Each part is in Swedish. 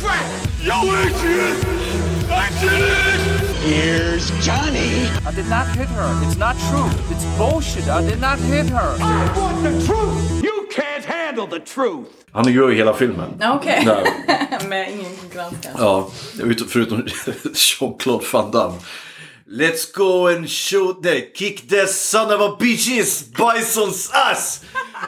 friend! Yo, Adrian! I did it! Here's Johnny. I did not hit her. It's not true. It's bullshit. I did not hit her. I want the truth! You can't handle the truth! Han gör ju hela filmen. Okej. Där. Med ingen konkurrens kanske. Ja, ut- förutom Jean-Claude Van Damme. Let's go and shoot the kick the son of a bitches bisons ass!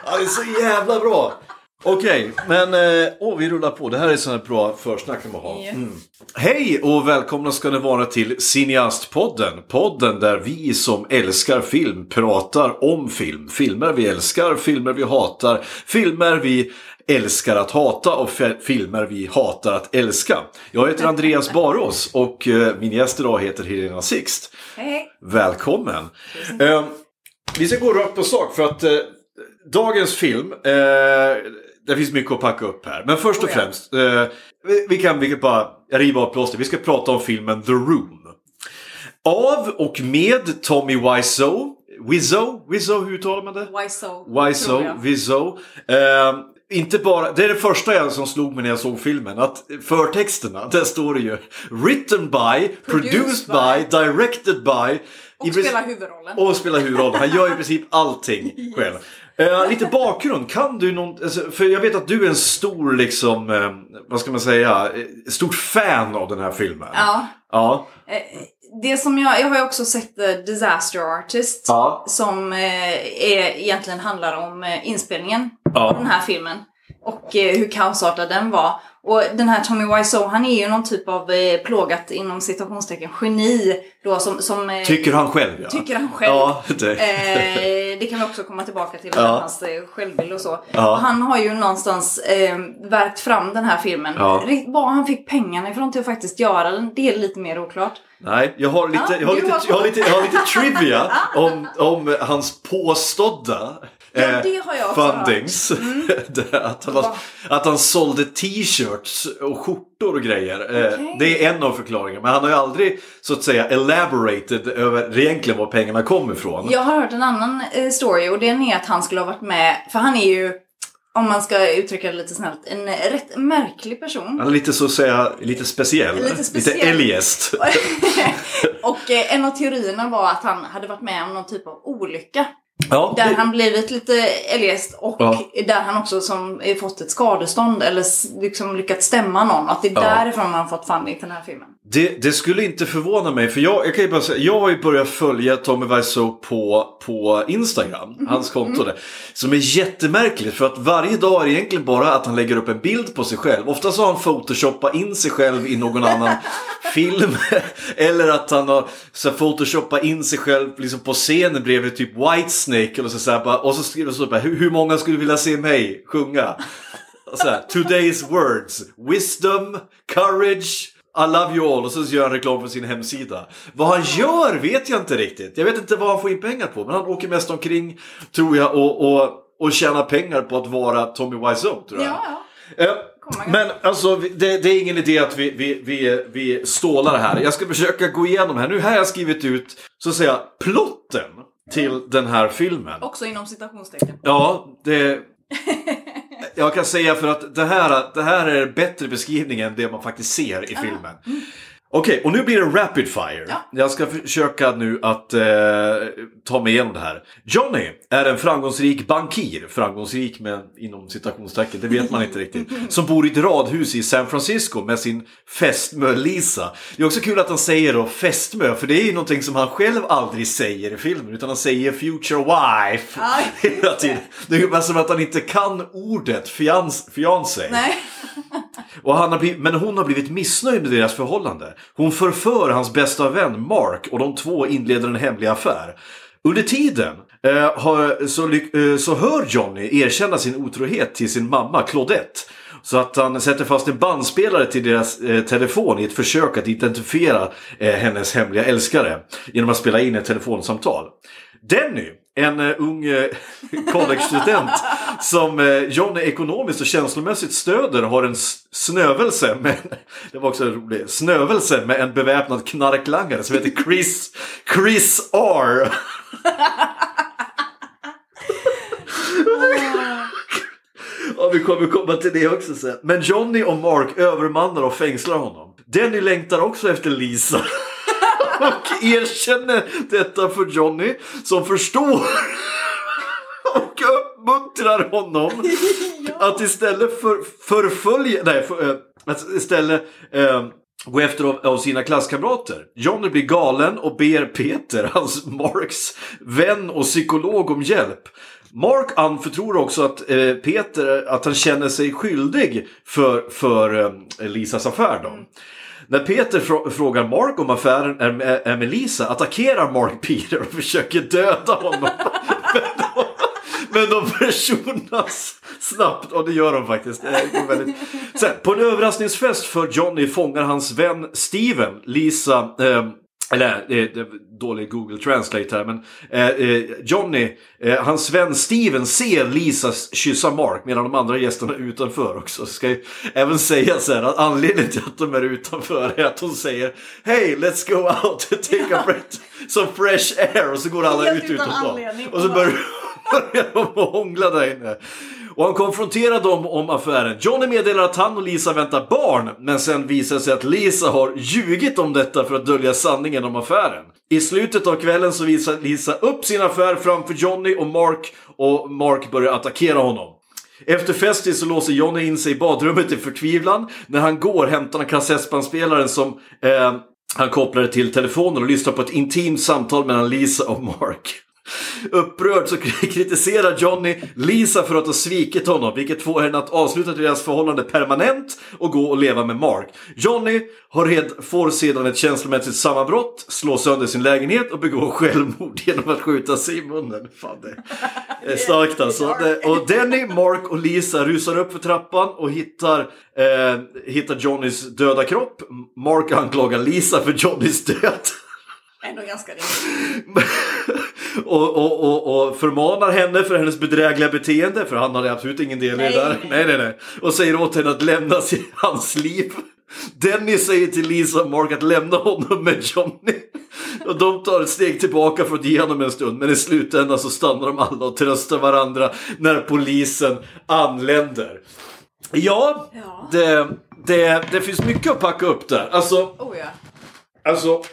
Ja, det är så jävla bra! Okej, men eh, åh, vi rullar på. Det här är sådana bra försnack vi ha. Yes. Hej och välkomna ska ni vara till Cineastpodden. Podden där vi som älskar film pratar om film. Filmer vi älskar, filmer vi hatar, filmer vi älskar att hata och filmer vi hatar att älska. Jag heter Andreas Barås och eh, min gäst idag heter Helena Sixt. Hej, hej. Välkommen! Eh, vi ska gå rakt på sak för att eh, dagens film, eh, det finns mycket att packa upp här. Men först och Oh ja. främst, eh, vi, vi, kan, vi kan bara riva av plåster. Vi ska prata om filmen The Room. Av och med Tommy Wiseau. Wiseau? Wiseau, hur uttalar man det? Wiseau, jag. Wiseau. Eh, inte bara, det är det första jag som slog mig när jag såg filmen. Att förtexterna, där står det ju Written by, produced, by, directed by. Och spelar huvudrollen. och spelar huvudrollen. Han gör i princip allting själv. Eh, lite bakgrund, kan du någon, alltså, för jag vet att du är en stor liksom, eh, vad ska man säga, eh, stort fan av den här filmen. Ja. Ja. Eh, Det som jag, jag har ju också sett The Disaster Artist. Ja. Som eh, är, egentligen handlar om eh, inspelningen Ja. av den här filmen. Och eh, hur kaosartad den var. Och den här Tommy Wiseau, han är ju någon typ av eh, plågat inom citationstecken geni. Då som, som eh, Tycker han själv ja. tycker han själv. Ja, det. Eh, det kan vi också komma tillbaka till, Ja. hans eh, självbild och så. Ja. Och han har ju någonstans eh, verkt fram den här filmen. Ja. Var han fick pengarna ifrån till att faktiskt göra den, det är lite mer oklart. Nej, jag har lite, Ja, jag har du lite, har jag har lite, jag har lite trivia om, om hans påstådda Ja, eh, det har jag också Mm. fundings. Det är att, han, att han sålde t-shirts och skjortor och grejer. Eh, Okej. Det är en av förklaringarna. Men han har ju aldrig så att säga elaborated över egentligen var pengarna kom ifrån. Jag har hört en annan eh, story och den är att han skulle ha varit med, för han är ju, om man ska uttrycka det lite snällt, en rätt märklig person. Han är lite så att säga, lite speciell. Lite speciell. eljest. och en av teorierna var att han hade varit med om någon typ av olycka. Ja, Där det- han blivit lite eljest och Ja. där han också som fått ett skadestånd eller liksom lyckats stämma någon. Att det är Ja. därifrån man har fått funding till den här filmen. Det, det skulle inte förvåna mig, för jag, jag kan ju bara säga, jag har ju börjat följa Tommy Wiseau på, på Instagram, hans konto där. Som är jättemärkligt, för att varje dag är det egentligen bara att han lägger upp en bild på sig själv. Ofta så har han photoshoppat in sig själv i någon annan film. Eller att han har så photoshoppat in sig själv liksom på scenen bredvid typ Whitesnake. Eller så, så här, bara, och så skriver han så bara, hur, hur många skulle vilja se mig sjunga? Så här, Today's words. Wisdom, courage, I love you all. Och så gör han reklam för sin hemsida. Vad han gör vet jag inte riktigt. Jag vet inte vad han får in pengar på. Men han åker mest omkring, tror jag, och, och, och tjänar pengar på att vara Tommy Wiseau, tror jag. Ja, Eh, Komma Men alltså, det, det är ingen idé att vi, vi, vi, vi stålar här. Jag ska försöka gå igenom här. Nu här har jag skrivit ut, så att säga, plotten till den här filmen. Också inom citationstecken. Ja, det... Jag kan säga för att det här, det här är bättre beskrivning än det man faktiskt ser i filmen. Okej, och nu blir det rapid fire. Ja. Jag ska försöka nu att eh, ta mig igenom det här. Johnny är en framgångsrik bankir. Framgångsrik med, inom citationstecken, det vet man inte riktigt. Som bor i ett radhus i San Francisco med sin fästmö Lisa. Det är också kul att han säger då fästmö, för det är ju någonting som han själv aldrig säger i filmen. Utan han säger future wife hela tiden. Det är ju bara som att han inte kan ordet fians, fiancé. Nej. Och han har blivit, men hon har blivit missnöjd med deras förhållande. Hon förför hans bästa vän Mark och de två inleder en hemlig affär. Under tiden eh, har, så, eh, så hör Johnny erkänna sin otrohet till sin mamma Claudette. Så att han sätter fast en bandspelare till deras eh, telefon i ett försök att identifiera eh, hennes hemliga älskare. Genom att spela in ett telefonsamtal. Denny, en eh, ung eh, college-student som eh, Johnny ekonomiskt och känslomässigt stöder har en snövelse med, det var också roligt, snövelse med en beväpnad knarklangare som heter Chris, Chris R. vi kommer komma till det också sen. Men Johnny och Mark övermannar och fängslar honom. Denny längtar också efter Lisa. Och erkänner detta för Johnny som förstår och uppmuntrar honom att istället för förfölja, nej, för, eh, att istället eh, gå efter av, av sina klasskamrater. Johnny blir galen och ber Peter, hans Marks vän och psykolog om hjälp. Mark anförtror också att eh, Peter att han känner sig skyldig för, för eh, Lisas affär. Då. När Peter frå- frågar Mark om affären är med, är med Lisa attackerar Mark Peter och försöker döda honom. Men de- Men de försonas snabbt och det gör de faktiskt. Det går väldigt... Sen, på en överraskningsfest för Johnny fångar hans vän Steven Lisa eh, eller är dålig Google Translate här men eh, eh, Johnny, eh, hans vän Steven ser Lisa kyssa Mark medan de andra gästerna är utanför också. Ska ju även säga så här att anledningen till att de är utanför är att hon säger Hey let's go out and take a breath some fresh air och så går alla Helt ut utan utan dem. anledning. Och så börjar börjar de hångla där inne. Och han konfronterar dem om affären. Johnny meddelar att han och Lisa väntar barn, men sen visar det sig att Lisa har ljugit om detta för att dölja sanningen om affären. I slutet av kvällen så visar Lisa upp sin affär framför Johnny och Mark och Mark börjar attackera honom. Efter festen så låser Johnny in sig i badrummet i förtvivlan. När han går hämtar han kassettbandspelaren som eh, han kopplade till telefonen och lyssnar på ett intimt samtal mellan Lisa och Mark. Upprörd så kritiserar Johnny Lisa för att ha svikit honom, vilket får henne att avsluta deras förhållande permanent och gå och leva med Mark. Johnny har red, får sedan ett känslomässigt sammanbrott, slår sönder sin lägenhet och begår självmord genom att skjuta sig i munnen. Fan, det är starkt alltså. Och Denny, Mark och Lisa rusar upp för trappan och hittar, eh, hittar Johnnys döda kropp. Mark anklagar Lisa för Johnnys död. Ändå ganska rimligt. Och, och, och, och förmanar henne för hennes bedrägliga beteende, för han hade absolut ingen del i det där. nej. Nej, nej. Och säger åt henne att lämna hans liv. Denny säger till Lisa och Mark att lämna honom med Johnny. Och de tar ett steg tillbaka för att ge honom en stund, men i slutändan så stannar de alla och tröstar varandra när polisen anländer. Ja, Ja. Det, det, det finns mycket att packa upp där. Alltså, Oh ja. Alltså,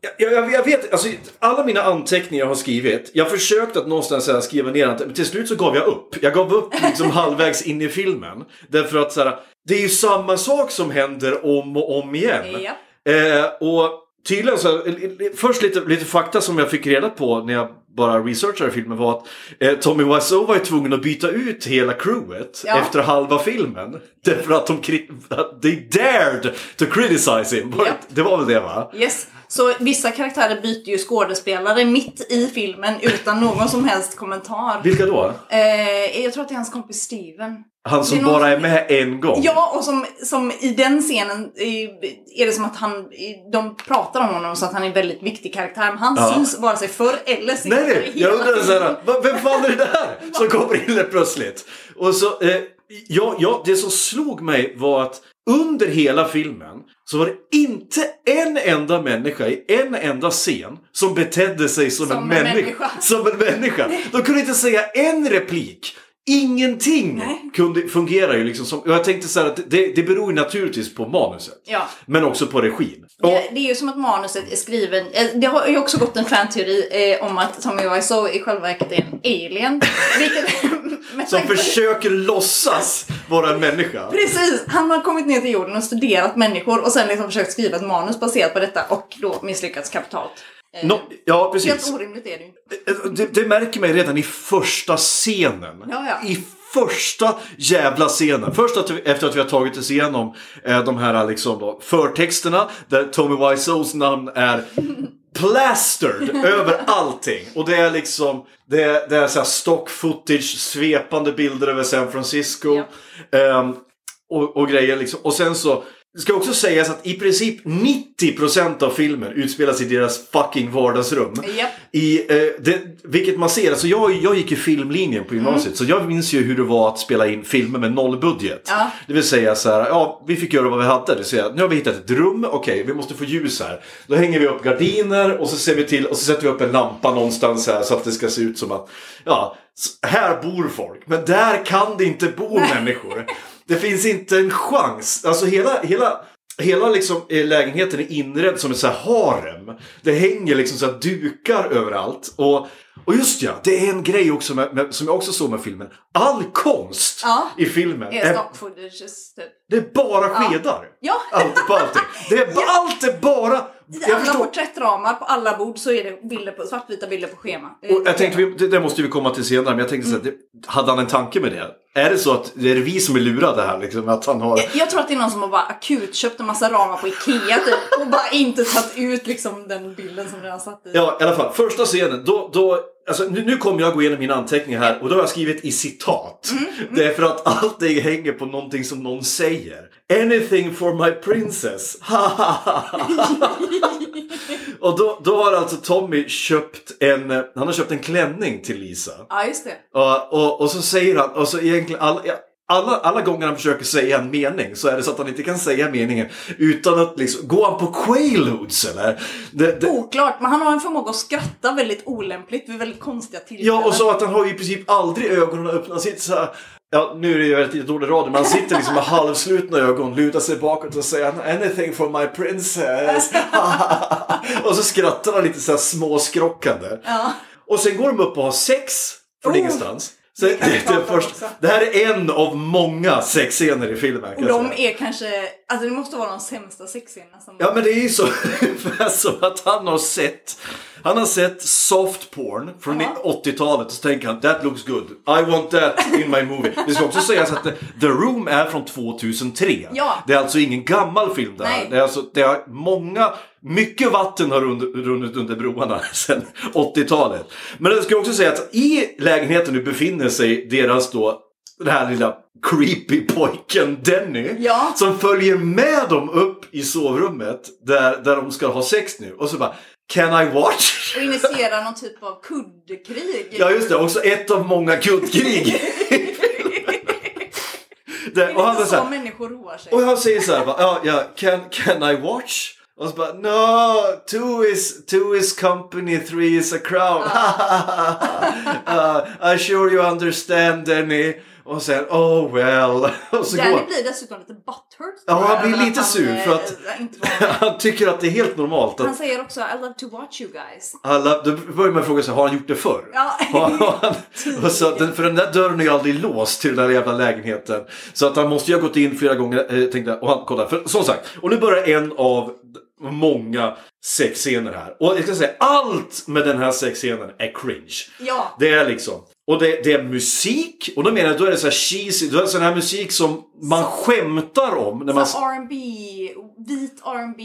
jag, jag, jag vet, alltså, alla mina anteckningar jag har skrivit, jag har försökt att någonstans så här, skriva ner det, men till slut så gav jag upp. Jag gav upp liksom halvvägs in i filmen. Därför att så här, det är ju samma sak som händer om och om igen. Ja. Eh, och tydligen så, eh, först lite, lite fakta som jag fick reda på när jag bara researchade filmen var att eh, Tommy Wiseau var tvungen att byta ut hela crewet Ja. efter halva filmen. Därför att de they dared to criticize him. Ja. Det var väl det va? Yes. Så vissa karaktärer byter ju skådespelare mitt i filmen utan någon som helst kommentar. Vilka då? Eh, jag tror att det är hans kompis Steven. Han som är bara är med en gång? Ja, och som, som i den scenen är det som att han, de pratar om honom så att han är en väldigt viktig karaktär. Men han Ja. syns vare sig förr eller senare. Nej, nej, jag undrar såhär, "Va- vem fan är det där som kommer in helt plötsligt? Och så, eh, ja, ja, det som slog mig var att under hela filmen så var det inte en enda människa i en enda scen som betedde sig som, Som en, en människa. människa. Som en människa. De kunde inte säga en replik. Ingenting Nej. kunde fungera ju liksom som... och Jag tänkte så här att det, det beror ju naturligtvis på manuset. Ja. Men också på regin. Och, Det, det är ju som att manuset är skriven, eh, det har ju också gått en fanteori eh, om att Tommy Wiseau i själva verket är en alien. Vilket, som försöker låtsas vara en människa. Precis, han har kommit ner till jorden och studerat människor och sen liksom försökt skriva ett manus baserat på detta och då misslyckats kapitalt. Eh, Nå, ja, precis. Helt orimligt är det ju inte. Det, det märker man redan i första scenen. Ja, ja. I första jävla scenen. Först att efter att vi har tagit oss igenom eh, de här liksom då, förtexterna där Tommy Wiseaus namn är plastered över allting. Och det är liksom, det är, det är så här stock footage, svepande bilder över San Francisco. Ehm, och, och grejer liksom. Och sen så det ska också sägas att i princip 90% av filmen utspelas i deras fucking vardagsrum. Japp. I, eh, det, vilket man ser, alltså jag, jag gick ju filmlinjen på gymnasiet Mm. så jag minns ju hur det var att spela in filmer med nollbudget. Ja. Det vill säga så här, ja vi fick göra vad vi hade. Det säga, nu har vi hittat ett rum, okej vi måste få ljus här. Då hänger vi upp gardiner och så ser vi till och så sätter vi upp en lampa någonstans här så att det ska se ut som att, ja här bor folk, men där kan det inte bo människor. Det finns inte en chans. Alltså hela, hela, hela liksom eh, lägenheten är inredd som ett så här harem. Det hänger liksom så dukar överallt. Och, och just ja, det är en grej också med, med, som jag också såg med filmen. All konst Ja. i filmen Är typ. det är bara skedar. Ja. Allt på allting. Det är, Ja. Allt är bara... I alla förstår. porträttramar på alla bord så är det bilder på, svartvita bilder på schema. Och jag tänkte, det, det måste vi komma till senare, men jag tänkte så här, det, hade han en tanke med det? Är det så att det är vi som är lurade här? Liksom, att han har... Jag tror att det är någon som har bara akut köpt en massa ramar på Ikea typ, och bara inte tagit ut liksom den bilden som redan satt i. Ja, i alla fall. Första scenen, då... då alltså, nu, nu kommer jag gå igenom mina anteckningar här och då har jag skrivit i citat. Det är för att allting hänger på någonting som någon säger. Anything for my princess. och då, då har alltså Tommy köpt en, han har köpt en klänning till Lisa. Ja, just det. Och, och, och så säger han, och så egentligen alla, alla, alla gånger han försöker säga en mening så är det så att han inte kan säga meningen utan att liksom, går han på quaaludes eller? Det, det, Oklart, men han har en förmåga att skratta väldigt olämpligt vid väldigt konstiga tillfällen. ja, och så att han har i princip aldrig ögonen öppna. Han sitter så här, ja nu är det ju väldigt dålig radio, men han sitter liksom med halvslutna ögon, lutar sig bakåt och säger anything for my princess. och så skrattar han lite så här småskrockande. Ja. Och sen går de upp och har sex från Oh. ingenstans. Så det, det, först, det här är en av många sexscener i filmen. Och de är kanske, alltså det måste vara de sämsta sexscenerna som... Ja men det är ju så som att han har sett Han har sett soft porn från Ja. 80-talet och så tänker han that looks good. I want that in my movie. Det ska också sägas att The Room är från 2003. Ja. Det är alltså ingen gammal film det här. Nej. Det är alltså, det är många, mycket vatten har runnit, runnit under broarna sedan 80-talet. Men det ska också säga att i lägenheten nu befinner sig deras då den här lilla creepy pojken Denny. Ja. Som följer med dem upp i sovrummet där, där de ska ha sex nu. Och så bara Can I watch? Och initiera någon typ av kuddkrig. Ja just det, också ett av många kuddkrig. det det, är och han så så här, människor roar sig. och han säger så här, bara, ja, ja, can, can I watch? Och så bara, no, two is, two is company, three is a crowd. uh, I sure you understand Denny. Och sen, oh well. Och så Danny går, blir dessutom lite butthurt. Ja, han blir lite han, sur för eh, att- med. han tycker att det är helt normalt Han att säger också I love to watch you guys. alla, då börjar man fråga sig, har han gjort det förr? Ja. Han, och så, för den där dörren är ju aldrig låst till den där jävla lägenheten. Så att han måste ju ha gått in flera gånger, eh, tänkte och han kollade. För som sagt, och nu börjar en av många sexscener här. Och jag ska säga, allt med den här sexscenen är cringe. Ja. Det är liksom, och det, det är musik, och då menar jag, då är det så här cheesy, då är det sån här musik som man skämtar om när man... Så R&B, vit R&B.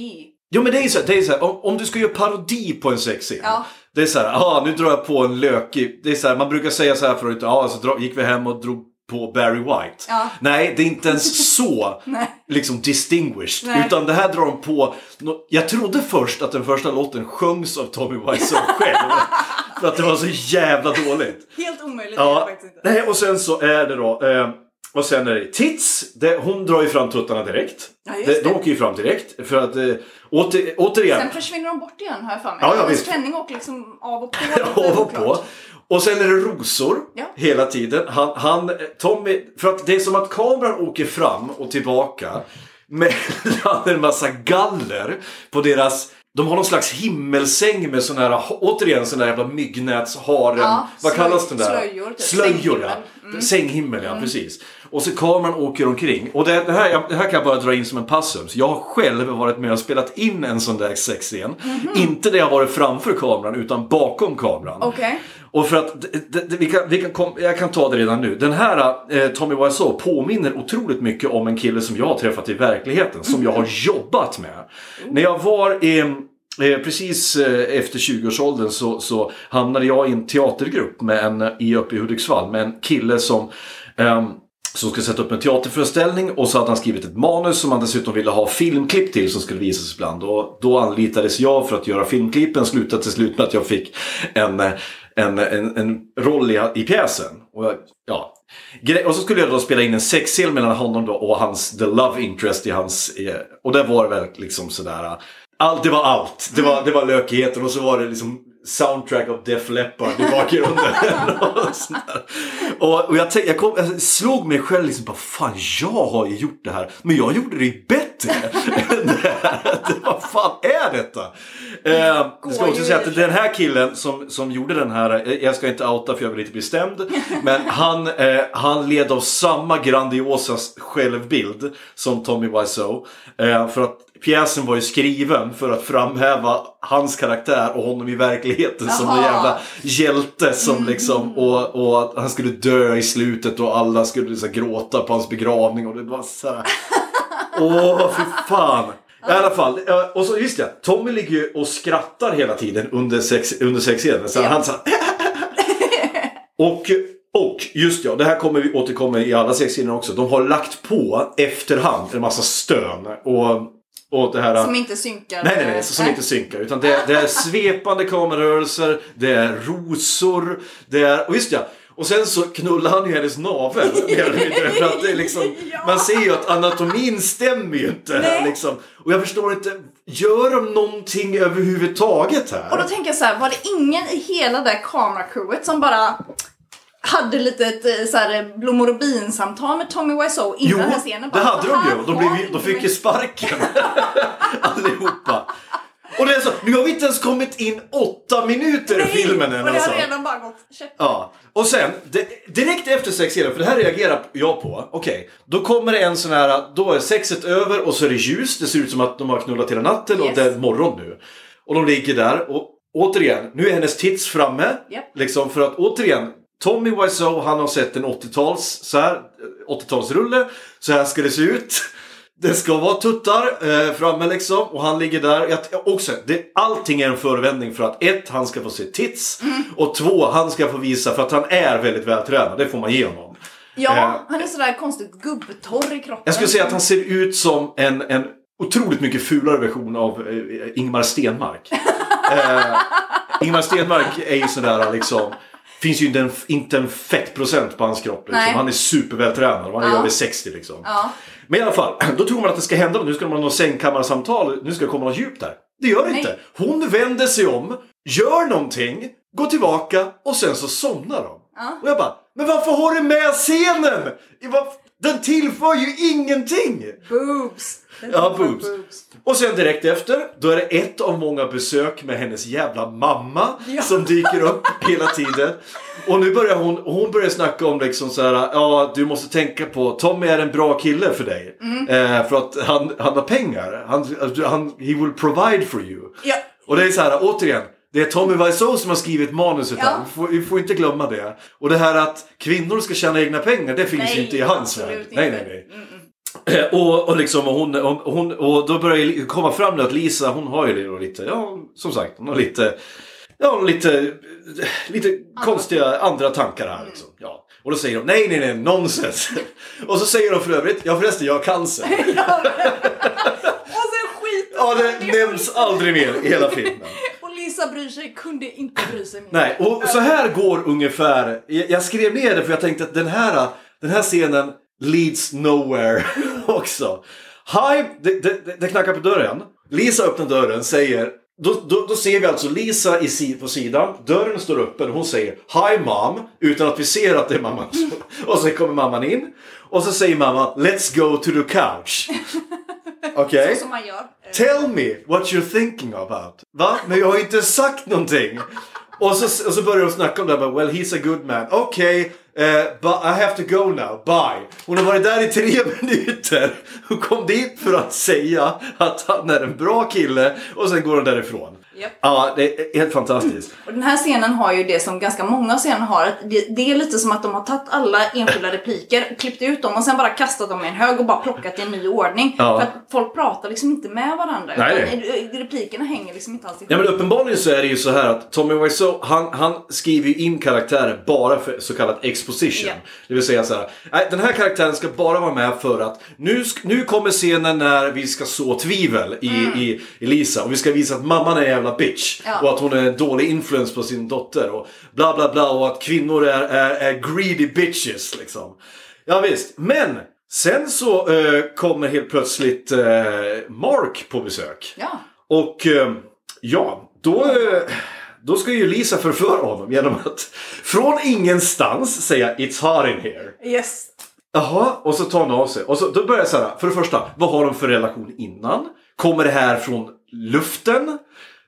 Jo men det är så här, det är så här om, om du ska göra parodi på en sexscen. Ja. Det är så här, ah, nu drar jag på en lökig... Det är så här, man brukar säga så här förut, ja ah, så dra, gick vi hem och drog på Barry White. Ja. Nej, det är inte ens så liksom distinguished. Nej. Utan det här drar de på... Jag trodde först att den första låten sjöngs av Tommy Wiseau själv. för att det var så jävla dåligt. Helt omöjligt Ja, nej, och sen så är det då... Eh, och sen är det tits. Det, hon drar ju fram tuttarna direkt. Ja, det, de åker ju fram direkt. För att eh, åter, återigen... Sen försvinner de bort igen har jag för mig. Ja, ja, Hennes klänning åker liksom av och på. av och på. Och sen är det rosor Ja. hela tiden. Han, han, Tommy, för att det är som att kameran åker fram och tillbaka mellan en massa galler på deras de har någon slags himmelssäng med sån här, återigen sån där jävla myggnätsharen. Ja, Vad slöj- kallas den där? slöjor, typ. Slöjor ja. Mm. Sänghimmel ja, precis. Och så kameran åker omkring. Och det, det, här, det här kan jag bara dra in som en passus. Jag har själv varit med och spelat in en sån där sexscen. Mhm. Inte där jag varit framför kameran utan bakom kameran. Okej. Och för att, det, det, vi kan, vi kan kom, jag kan ta det redan nu. Den här eh, Tommy Wiseau påminner otroligt mycket om en kille som jag har träffat i verkligheten. Som jag har jobbat med. När jag var i, eh, precis eh, efter 20-årsåldern så, så hamnade jag i en teatergrupp med en, i uppe i Hudiksvall med en kille som ehm, som ska sätta upp en teaterföreställning och så hade han skrivit ett manus som han dessutom ville ha filmklipp till som skulle visas ibland. Och då anlitades jag för att göra filmklippen. Slutade till slut med att jag fick en, eh, en, en, en roll i, i pjäsen. Och, ja. Och så skulle jag då spela in en sexscen mellan honom då och hans the love interest i hans... Och det var väl liksom sådär... Allt, det var allt. Det var, det var lökigheten och så var det liksom soundtrack av Def Leppard i bakgrunden. och, och, och jag, tänk, jag, kom, jag slog mig själv liksom bara fan jag har ju gjort det här. Men jag gjorde det ju bättre än det här. Vad fan är detta? Eh, jag ska också säga att den här killen som, som gjorde den här, eh, jag ska inte outa för jag vill inte bli stämd. Men han, eh, han led av samma grandiosa självbild som Tommy Wiseau. Eh, för att pjäsen var ju skriven för att framhäva hans karaktär och honom i verkligheten som en jävla hjälte som liksom och, och att han skulle dö i slutet och alla skulle här, gråta på hans begravning och det var så här. Åh, fy fan. I alla fall, och så just det, Tommy ligger ju och skrattar hela tiden under sex, under sexscenen. Så Ja. han så här, och, och just ja, det här kommer vi återkomma i alla sexscener också. De har lagt på efterhand en massa stön. Och, och det här... Som inte synkar. Nej, nej, nej, som inte synkar. Utan det, det är svepande kamerarörelser, det är rosor, det är... Och just ja, och sen så knullar han ju hennes navel. för att det liksom. Man ser ju att anatomin stämmer ju inte. Här, liksom. Och jag förstår inte, gör de någonting överhuvudtaget här? Och då tänker jag så här, var det ingen i hela det kameracrewet som bara hade lite ett eh, så här blommor och bin-samtal med Tommy Wiseau innan Jo, den här scenen? det Bara, hade de ju. De, blev, de fick ju sparken. Allihopa. Och det är så, nu har vi inte ens kommit in åtta minuter i filmen än och det alltså. har redan bara gått. Ja, och sen det, direkt efter sexscenen, för det här reagerar jag på. Okej, då kommer det en sån här, då är sexet över och så är det ljus. Det ser ut som att de har knullat hela natten och Yes. det är morgon nu. Och de ligger där och återigen, nu är hennes tits framme. Japp. Liksom för att återigen, Tommy Wiseau, han har sett en 80-tals, så här, 80-talsrulle. Så här ska det se ut. Det ska vara tuttar eh, framme liksom och han ligger där. Jag, också, det, allting är en förevändning för att ett, han ska få se tits och två, han ska få visa för att han är väldigt vältränad. Det får man ge honom. Ja, Eh. han är sådär konstigt gubbtorr i kroppen. Jag skulle säga att han ser ut som en, en otroligt mycket fulare version av eh, Ingmar Stenmark. eh, Ingmar Stenmark är ju sådär liksom Finns ju inte en, inte en fettprocent på hans kropp. Liksom. Han är supervältränad och han är över 60 liksom. Ja. Men i alla fall, då tror man att det ska hända. Nu ska de ha något sängkammarsamtal. Nu ska det komma något djup där. Det gör det Nej. inte. Hon vänder sig om, gör någonting, går tillbaka och sen så somnar de. Ja. Och jag bara, men varför har du med scenen? I vad- Den tillför ju ingenting! Boobs. Ja, boobs. Och sen direkt efter, då är det ett av många besök med hennes jävla mamma Ja. som dyker upp hela tiden. Och nu börjar hon, hon börjar snacka om liksom så här, ja du måste tänka på, Tommy är en bra kille för dig. Mm. Eh, för att han, han har pengar. Han, han, he will provide for you. Ja. Och det är så här, återigen. Det är Tommy Wiseau som har skrivit manuset Ja. här. Vi får, vi får inte glömma det. Och det här att kvinnor ska tjäna egna pengar, det finns Nej, ju inte i hans värld. inte. Nej, nej, nej. Eh, Och, och, liksom, och, hon, och, hon, och då börjar det komma fram nu att Lisa, hon har ju det då lite, ja som sagt, hon har lite, ja lite, lite konstiga andra tankar här liksom. Ja. Och då säger de, nej nej nej, nonsens. och så säger de för övrigt, ja förresten jag har cancer. Och sen skit ja det nämns aldrig mer i hela filmen. Lisa bryr sig, kunde inte bry sig mer. Nej, och så här går ungefär, jag, skrev ner det för jag tänkte att den här, den här scenen leads nowhere också. Hi, det, det, det knackar på dörren. Lisa öppnar dörren, säger då, då, då ser vi alltså Lisa i, på sidan, dörren står öppen och hon säger Hi mom, utan att vi ser att det är mamman. Och så kommer mamman in och så säger mamma Let's go to the couch. Okej? Så som man gör. Tell me what you're thinking about. Va? Men jag har inte sagt någonting. Och så, och så börjar de snacka om det här. Well, he's a good man. Okej, eh, but I have to go now. Bye. Hon har varit där i tre minuter. Hon kom dit för att säga att han är en bra kille. Och sen går hon därifrån. Japp. Ja, det är helt fantastiskt. Och den här scenen har ju det som ganska många scener har. Att det, det är lite som att de har tagit alla enskilda repliker, klippt ut dem och sen bara kastat dem i en hög och bara plockat i en ny ordning. Ja. För att folk pratar liksom inte med varandra. Nej, replikerna hänger liksom inte alls ihop. Ja men uppenbarligen så är det ju så här att Tommy Wiseau han, han skriver ju in karaktärer bara för så kallad exposition. Ja. Det vill säga så här. Nej, den här karaktären ska bara vara med för att nu, nu kommer scenen när vi ska så tvivel i, i, i Lisa och vi ska visa att mamman är en jävla bitch. Ja. Och att hon är en dålig influens på sin dotter och bla bla bla och att kvinnor är, är, är greedy bitches liksom. Ja visst, men sen så eh, kommer helt plötsligt eh, Mark på besök. Ja. Och eh, ja, då, eh, Då ska ju Lisa förföra honom genom att från ingenstans säga It's hot in here. Yes. Jaha, och så tar hon av sig. Och så, då börjar jag så här, för det första, vad har de för relation innan? Kommer det här från luften?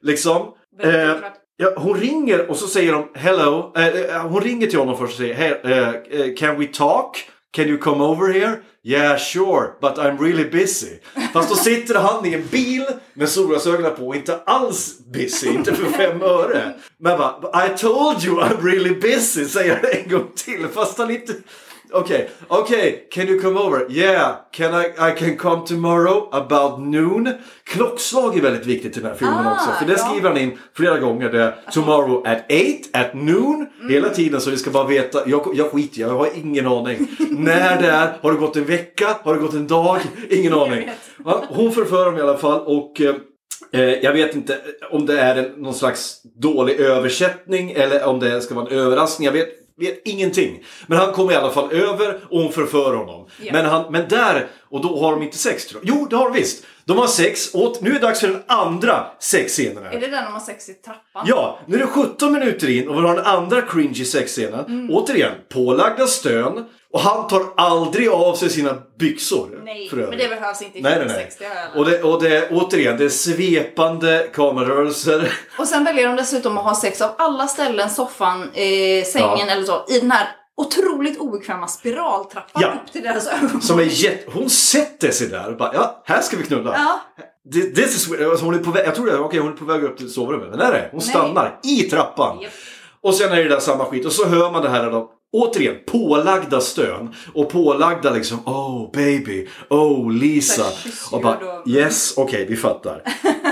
Liksom. Eh, ja, hon ringer och så säger de hello. Eh, eh, hon ringer till honom först och säger hey, eh, eh, can we talk? Can you come over here? Yeah sure, but I'm really busy. Fast då sitter han i en bil med solglasögonen på och inte alls busy, inte för fem öre. Men bara, I told you I'm really busy, säger han en gång till. Fast han inte... Okej, okej, can you come over? Yeah, can I, I can come tomorrow about noon. Klockslag är väldigt viktigt i den här filmen Ah, också. För det ja. skriver han in flera gånger. Det är tomorrow at 8, at noon. Mm. Hela tiden så vi ska bara veta. Jag, jag skiter jag har ingen aning. När det är, har det gått en vecka, har det gått en dag? Ingen aning. Hon förför dem i alla fall och eh, Eh, jag vet inte om det är någon slags dålig översättning eller om det ska vara en överraskning. Jag vet, vet ingenting. Men han kommer i alla fall över och hon förför honom. Ja. Men, han, men där, och då har de inte sex tror jag. Jo, det har de visst. De har sex och nu är det dags för den andra sexscenen här. Är det den de har sex i trappan? Ja, nu är det 17 minuter in och vi har den andra cringy sexscenen. Mm. Återigen, pålagda stön. Och han tar aldrig av sig sina byxor. Nej, men det behövs inte i Nej, nej, nej. Och det, och det, återigen, det är svepande kamerarörelser. Och sen väljer de dessutom att ha sex av alla ställen, soffan, eh, sängen Ja. eller så, i den här otroligt obekväma spiraltrappan Ja. upp till deras ögon. Som är jätte... Hon sätter sig där och bara, ja, här ska vi knulla. Ja, This is, weird. alltså hon är på väg, jag tror det, är- okej hon är på väg upp till sovrummet. Men där är det. Hon Nej. stannar i trappan. Japp. Och sen är det där samma skit. Och så hör man det här då. Återigen, pålagda stön. Och pålagda liksom, oh baby, oh Lisa. Och bara, yes, okej vi fattar.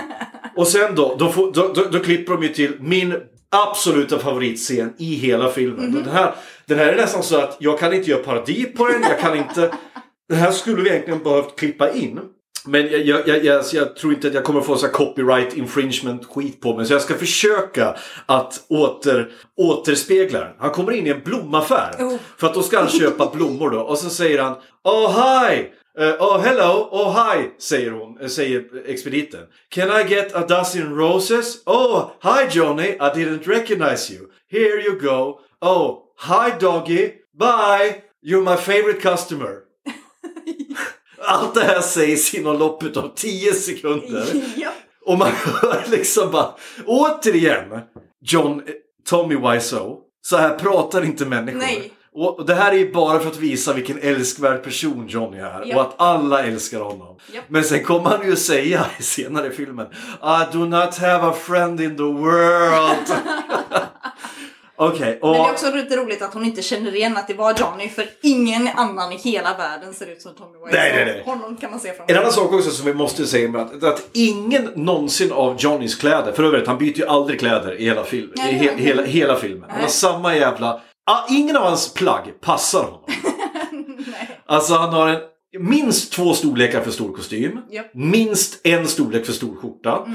och sen då, då, får, då, då, då klipper de ju till min absoluta favoritscen i hela filmen. Mhm. Den, här, den här är nästan så att jag kan inte göra parodi på den, jag kan inte... Den här skulle vi egentligen behövt klippa in. Men jag, jag, jag, jag, jag tror inte att jag kommer få så copyright infringement skit på mig. Så jag ska försöka att åter, återspegla den. Han kommer in i en blomaffär. Oh. För att då ska han köpa blommor då. Och så säger han Oh hi! Eh, oh hello! Oh hi! Säger hon, eh, säger expediten. Can I get a dozen roses? Oh hi Johnny! I didn't recognize you. Here you go. Oh hi doggy! Bye! You're my favorite customer. Allt det här sägs inom loppet av 10 sekunder. ja. Och man hör liksom bara, återigen, John, Tommy Wiseau. Så här pratar inte människor. Nej. Och det här är ju bara för att visa vilken älskvärd person Johnny är. Ja. Och att alla älskar honom. Japp. Men sen kommer han ju säga senare i filmen I do not have a friend in the world. Okej, Men det är och... också lite roligt att hon inte känner igen att det var Johnny för ingen annan i hela världen ser ut som Tommy Wiseau. Nej, nej, nej. Honom kan man se från En annan sak också som vi måste säga att, att ingen någonsin av Johnnys kläder, för övrigt han byter ju aldrig kläder i hela, film, i Nej, he, nej. hela, hela filmen. Han har samma jävla... Ah, ingen av hans plagg passar honom. Nej. Alltså han har en, minst två storlekar för stor kostym. Japp. Minst en storlek för stor skjorta.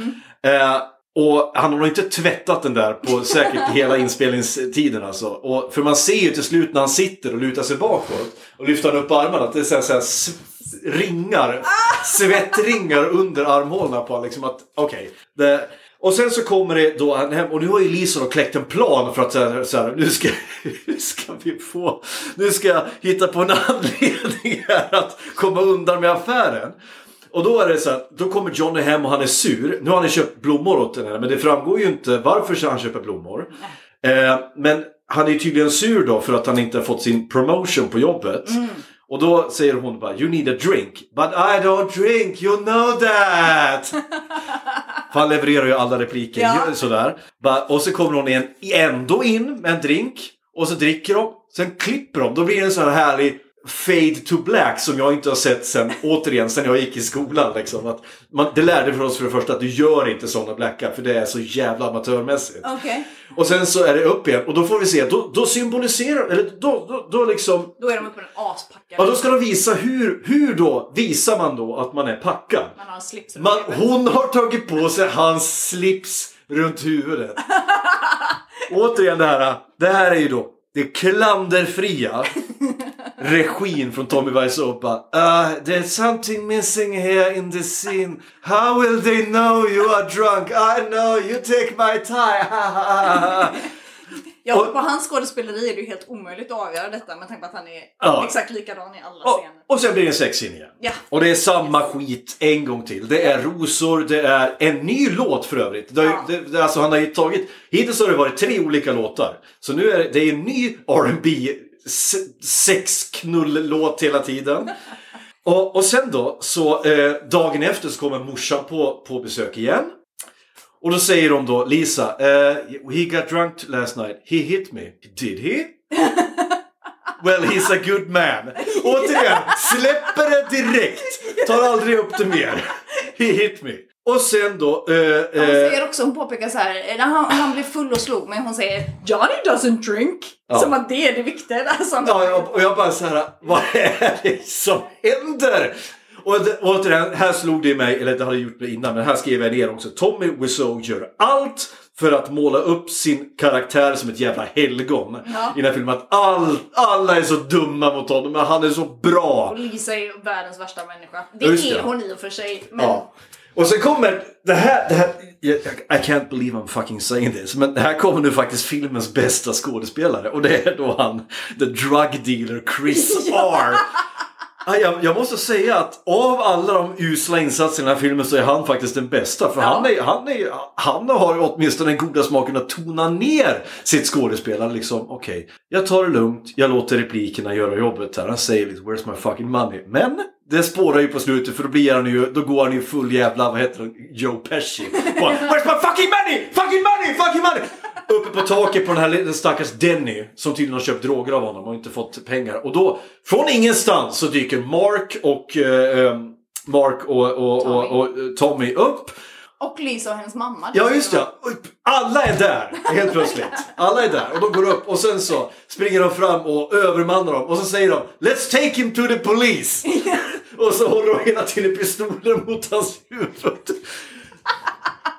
Eh, och han har nog inte tvättat den där på säkert hela inspelningstiden alltså. Och, för man ser ju till slut när han sitter och lutar sig bakåt och lyfter upp armarna att det är så här, så här ringar, svettringar under armhålorna på honom. Liksom att, okej. och sen så kommer det då han hem och nu har ju Lisa då kläckt en plan för att så här, så här, nu, ska, nu ska vi få, nu ska jag hitta på en anledning här att komma undan med affären. Och då är det så att då kommer Johnny hem och han är sur. Nu har han köpt blommor åt henne men det framgår ju inte varför han köper blommor. Eh, men han är tydligen sur då för att han inte har fått sin promotion på jobbet. Och då säger hon bara You need a drink. But I don't drink, you know that! för han levererar ju alla repliker Ja. sådär. Och så kommer hon igen, ändå in med en drink. Och så dricker de. Sen klipper de. Då blir det en sån här härlig fade to black som jag inte har sett sen, återigen, sen jag gick i skolan. Liksom. Att man, det lärde för oss för det första att du gör inte såna blackar för det är så jävla amatörmässigt. Okej. Och sen så är det upp igen och då får vi se, då, då symboliserar, eller då, då, då liksom Då är de uppe på den aspackade. Ja, då ska de visa hur, hur då visar man då att man är packad. Man har en slips Man, hon har tagit på sig hans slips runt huvudet. Återigen det här, det här är ju då det klanderfria regin från Tommy Wiseau bara uh, There's something missing here in the scene. How will they know you are drunk? I know, you take my tie. Ja, Och- på hans skådespeleri är det ju helt omöjligt att avgöra detta med tanke på att han är Ja. exakt likadan i alla och, scener. och sen blir det en sexscen igen. Ja. Och det är samma skit en gång till. Det är rosor, det är en ny låt för övrigt. Det Ja. det, det, alltså han har ju tagit, hittills har det varit tre olika låtar. Så nu är det, det är en ny R&B sexknull-låt hela tiden. Och, och sen då, så eh, dagen efter så kommer morsan på, på besök igen. Och då säger de då, Lisa, eh, he got drunk last night. He hit me. Did he? Well, he's a good man. Återigen, släpper det direkt. Tar aldrig upp det mer. He hit me. Och sen då... Eh, Hon eh, säger också, hon påpekar så här, när han, han blir full och slog mig, hon säger Johnny doesn't drink. Ja. Som att det är det viktiga. Alltså, Ja, och jag bara så här, vad är det som händer? Och det, återigen, här slog det mig, eller det hade gjort det innan, men här skrev jag ner också. Tommy Wiseau gör allt för att måla upp sin karaktär som ett jävla helgon Ja. i den här filmen. Att all, alla är så dumma mot honom, men han är så bra. Och Lisa är världens värsta människa. Det just det. är hon i och för sig. Men Ja. Och sen kommer det här, det här I can't believe I'm fucking saying this, men här kommer nu faktiskt filmens bästa skådespelare och det är då han, the drug dealer Chris R. Ja, Jag, jag måste säga att av alla de usla insatserna i den här filmen så är han faktiskt den bästa. För han, är, han, är, han har åtminstone den goda smaken att tona ner sitt skådespelare. Liksom, okej, jag tar det lugnt, jag låter replikerna göra jobbet här. Han säger liksom, where's my fucking money? Men det spårar ju på slutet för då blir han ju, då går han ju full jävla, vad heter han, Joe Pesci. Bara, where's my fucking money? Fucking money! Fucking money! Uppe på taket på den här lilla stackars Denny som tydligen har köpt droger av honom och inte fått pengar. Och då, från ingenstans så dyker Mark och eh, eh, Mark och, och, och, och, eh, Tommy upp. Och Lisa och hennes mamma. Ja just ja, alla är där helt plötsligt. Alla är där och de går upp och sen så springer de fram och övermannar dem och så säger de Let's take him to the police! och så håller de hela tiden pistolen mot hans huvud.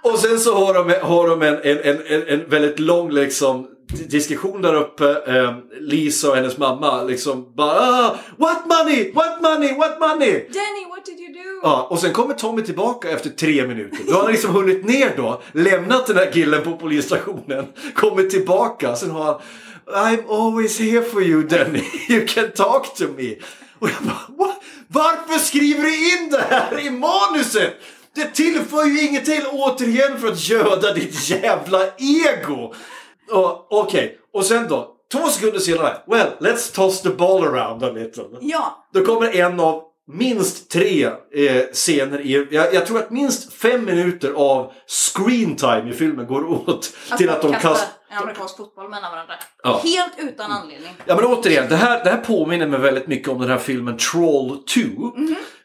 Och sen så har de, har de en, en, en, en, väldigt lång liksom, di- diskussion där uppe. Eh, Lisa och hennes mamma liksom bara ah, What money? What money? What money? Danny, what did you do? Ja, och sen kommer Tommy tillbaka efter tre minuter. Då har han liksom hunnit ner då, lämnat den här killen på polisstationen, kommit tillbaka. Sen har han I'm always here for you Danny, you can talk to me. Och jag bara, "Va? varför skriver du in det här i manuset? Det tillför ju ingenting återigen för att göda ditt jävla ego. Och, Okej, och sen då, två sekunder senare, well, let's toss the ball around a little. Ja, Då kommer en av minst tre eh, scener i... Jag, jag tror att minst fem minuter av screen time i filmen går åt till att de kastar... en amerikansk fotboll mellan varandra. Ja. Helt utan anledning. Ja men återigen, det här, det här påminner mig väldigt mycket om den här filmen Troll 2.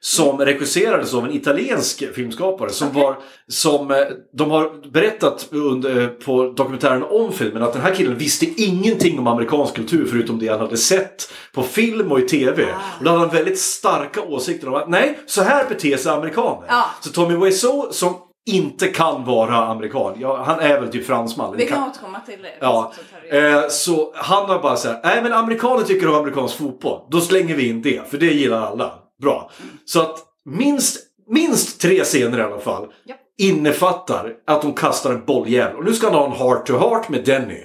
Som regisserades av en italiensk filmskapare som var... Som, eh, de har berättat under, eh, på dokumentären om filmen att den här killen visste ingenting om amerikansk kultur förutom det han hade sett på film och i TV. Och då hade han väldigt starka åsikter om att nej, så här beter sig amerikaner. Ja. Så Tommy Wiseau som inte kan vara amerikan, ja, han är väl typ fransman. Vi kan återkomma till det. Ja, eh, så han har bara så här, nej men amerikaner tycker om amerikansk fotboll. Då slänger vi in det, för det gillar alla. Bra. Så att minst, minst tre scener i alla fall Ja. innefattar att de kastar en bolljävel. Och nu ska han ha en heart to heart med Denny.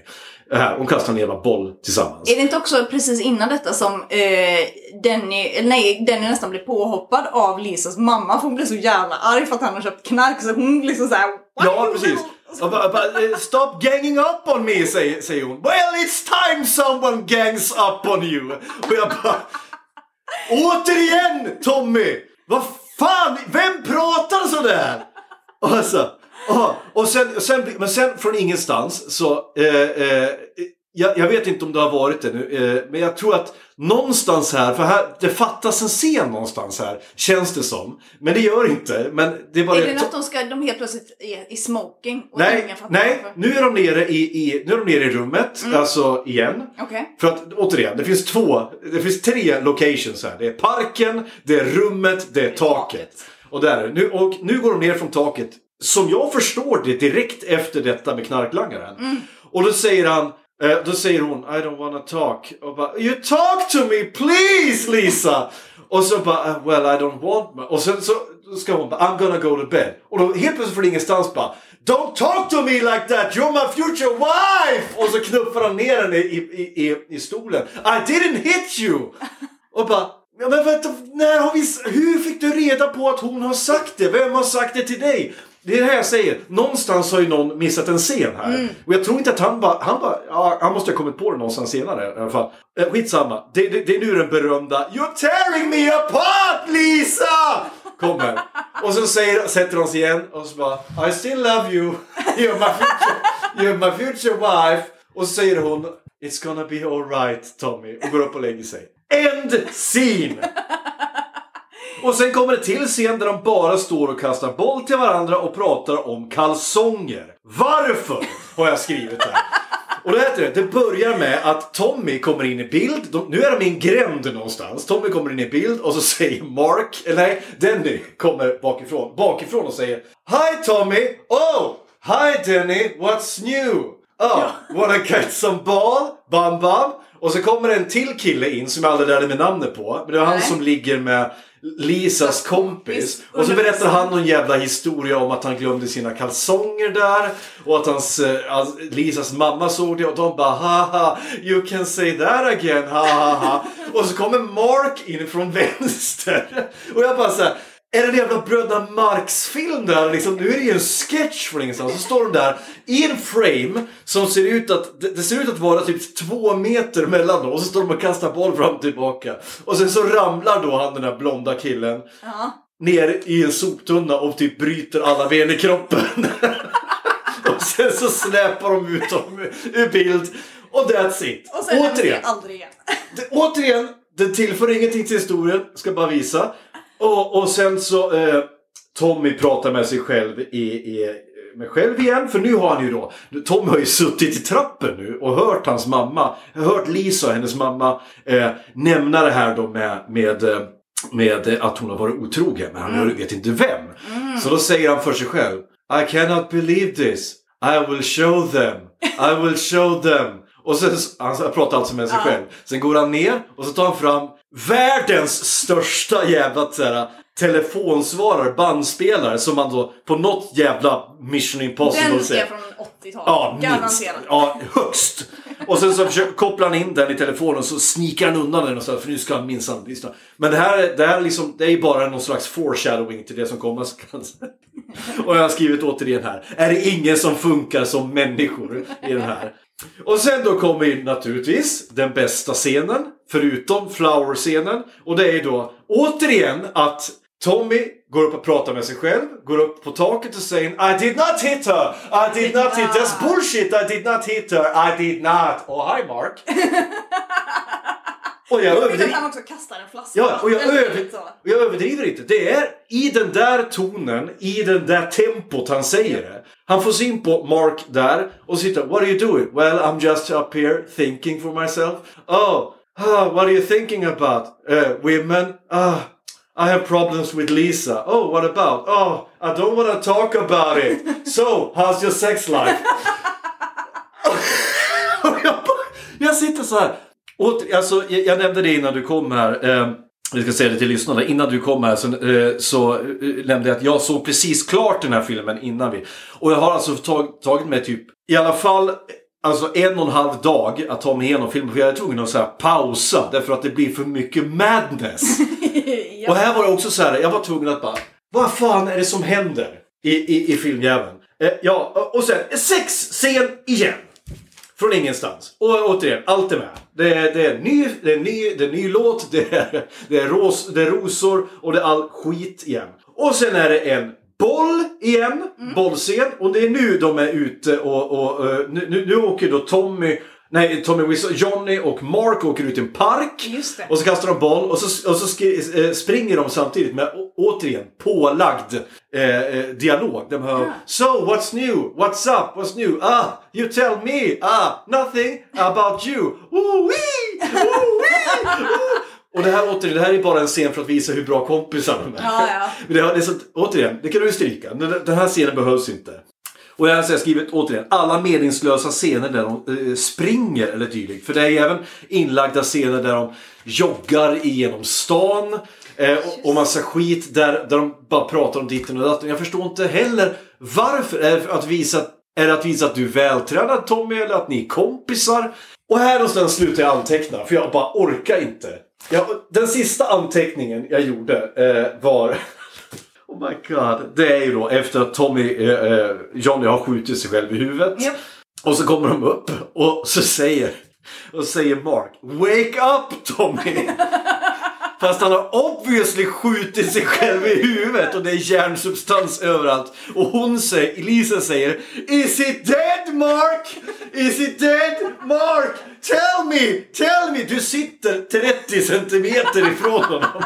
Här, de kastar en jävla boll tillsammans. Är det inte också precis innan detta som eh, Denny, nej, Denny nästan blir påhoppad av Lisas mamma för hon blir så jävla arg för att han har köpt knark så hon liksom såhär Ja, precis. Eh, Stop ganging up on me, säger, säger hon. Well, it's time someone gangs up on you. Och jag bara... Återigen, Tommy! Vad fan, vem pratar sådär? Alltså, och, och sen, sen, men sen från ingenstans så... Eh, eh, jag, jag vet inte om det har varit det nu, eh, men jag tror att någonstans här, för här, det fattas en scen någonstans här, känns det som. Men det gör inte. Men det är bara Är det att de ska, de helt plötsligt är i smoking? Och Nej, nej varför? nu är de nere i, i, nu är de nere i rummet, Mm. alltså igen. Okej. För att återigen, det finns två, det finns tre locations här. Det är parken, det är rummet, det är taket. taket. Och, där, nu, och nu går de ner från taket, som jag förstår det, direkt efter detta med knarklangaren. Mm. Och då säger han Eh, då säger hon I don't wanna talk. Och bara You talk to me please Lisa! Och så bara ah, Well I don't want me. Och sen så ska hon bara I'm gonna go to bed. Och då helt plötsligt från ingenstans bara Don't talk to me like that! You're my future wife! Och så knuffar han ner henne i, i, i, i stolen. I didn't hit you! Och bara Ja, men vänta, när har vi, hur fick du reda på att hon har sagt det? Vem har sagt det till dig? Det är det här jag säger. Någonstans har ju någon missat en scen här. Och jag tror inte att han bara... Han, bara, ja, han måste ha kommit på det någonstans senare i alla fall. Eh, skitsamma. Det, det, det är nu den berömda You're tearing me apart Lisa! Kommer. Och så säger, sätter de sig igen och så bara I still love you. You're my future, you're my future wife. Och så säger hon It's gonna be alright Tommy. Och går upp och lägger sig. End scene! Och sen kommer det till scen där de bara står och kastar boll till varandra och pratar om kalsonger. Varför? Har jag skrivit här. Och det, heter det, det börjar med att Tommy kommer in i bild. De, nu är de i en gränd någonstans. Tommy kommer in i bild och så säger Mark, eller nej, Denny kommer bakifrån, bakifrån och säger Hi Tommy! Oh! Hi Denny! What's new? Oh, wanna catch some ball? Bam bam! Och så kommer en till kille in som jag aldrig lärde mig namnet på. Men det var han Nej. som ligger med Lisas kompis. Och så berättar han någon jävla historia om att han glömde sina kalsonger där. Och att hans, eh, hans, Lisas mamma såg det och de bara haha you can say that again ha ha ha. Och så kommer Mark in från vänster. Och jag bara så här. Är det en jävla Bröderna Marx-film där? Liksom, nu är det ju en sketch från ingenstans. Så står de där i en frame som ser ut att, det, ser ut att vara typ två meter mellan dem. Och så står de och kastar boll fram och tillbaka. Och sen så ramlar då han den där blonda killen ner i en soptunna och typ bryter alla ben i kroppen. och sen så släpar de ut dem ur bild. Och that's it. Och sen Återigen. det aldrig igen. Återigen, den tillför ingenting till historien, ska bara visa. Och, och sen så eh, Tommy pratar med sig själv i, i med själv igen, för nu har han ju då Tommy har ju suttit i trappen nu och hört hans mamma, hört Lisa och hennes mamma eh, nämna det här då med, med eh, med att hon har varit otrogen, men han vet inte vem. Så då säger han för sig själv I cannot believe this. I will show them. I will show them. Och sen, han pratar alltså med sig själv. Sen går han ner och så tar han fram världens största jävla så här, telefonsvarare, bandspelare som man då på något jävla Mission Impossible Den är säger. från 80-talet. Ja, minst. Garanterat. Ja, högst. Och sen så försöker, kopplar han in den i telefonen så snikar han undan den och så här, för nu ska han minsann lyssna. Men det här, det här liksom, det är ju bara någon slags foreshadowing till det som komma skall. Och jag har skrivit återigen här. Är det ingen som funkar som människor i den här? Och sen då kommer ju naturligtvis den bästa scenen, förutom flower-scenen. Och det är ju då återigen att Tommy går upp och pratar med sig själv, går upp på taket och säger I did not hit her! I did not hit her That's bullshit! I did not hit her! I did not! Oh hi Mark! och jag överdriver han också kastar en flaska. Ja, och jag, över, och jag överdriver inte. Det är i den där tonen, i den där tempot han säger det. Han får syn på Mark där och sitter What are you doing? Well, I'm just up here thinking for myself. Oh, ah, what are you thinking about? Uh, women? Ah, I have problems with Lisa. Oh, what about? Oh, I don't want to talk about it. So, how's your sex life? Jag, bara, jag sitter så här. Åter, alltså, jag, jag nämnde det innan du kom här. Eh, ska säga det till lyssnarna. Innan du kom här så, eh, så eh, nämnde jag att jag såg precis klart den här filmen innan vi. Och jag har alltså tag, tagit mig typ i alla fall Alltså en och en halv dag att ta mig igenom filmen. För jag är tvungen att så här, pausa. Därför att det blir för mycket madness. Och här var det också så här. Jag var tvungen att bara. Vad fan är det som händer i, i, i filmjäveln? Eh, ja, och sen sexscen igen. Från ingenstans. Och återigen, allt är med. Det är, det är, ny, det är, ny, det är ny låt, det är, det, är ros, det är rosor och det är all skit igen. Och sen är det en boll igen, bollscen. Och det är nu de är ute och, och eh, nu, nu, nu åker då Tommy Nej, Tommy Wiseau, Johnny och Mark åker ut i en park. Och så kastar de boll och så, och så skri, eh, springer de samtidigt med återigen pålagd eh, eh, dialog. De hör So what's new? What's up? What's new? Ah, you tell me. Ah, nothing about you. Woo-wee! Woo-wee! Woo! Och det här återigen, det här är bara en scen för att visa hur bra kompisar de är. Ja, ja. Men det, är så, återigen, det kan du ju stryka. Den, den här scenen behövs inte. Och jag har skrivit återigen, alla meningslösa scener där de eh, springer eller dylikt. För det är även inlagda scener där de joggar igenom stan. Eh, och, och massa skit där, där de bara pratar om ditten och datten. Jag förstår inte heller varför. Är det för att visa, är det att visa att du är vältränad Tommy eller att ni är kompisar? Och här någonstans slutar jag anteckna för jag bara orkar inte. Jag, den sista anteckningen jag gjorde eh, var Oh my god. Det är ju då efter att Tommy, eh, eh, Johnny har skjutit sig själv i huvudet. Japp. Och så kommer de upp och så säger, och säger Mark Wake up Tommy! Fast han har obviously skjutit sig själv i huvudet och det är järnsubstans överallt. Och hon säger, Elisa säger Is it dead Mark? Is it dead Mark? Tell me! Tell me! Du sitter 30 centimeter ifrån honom.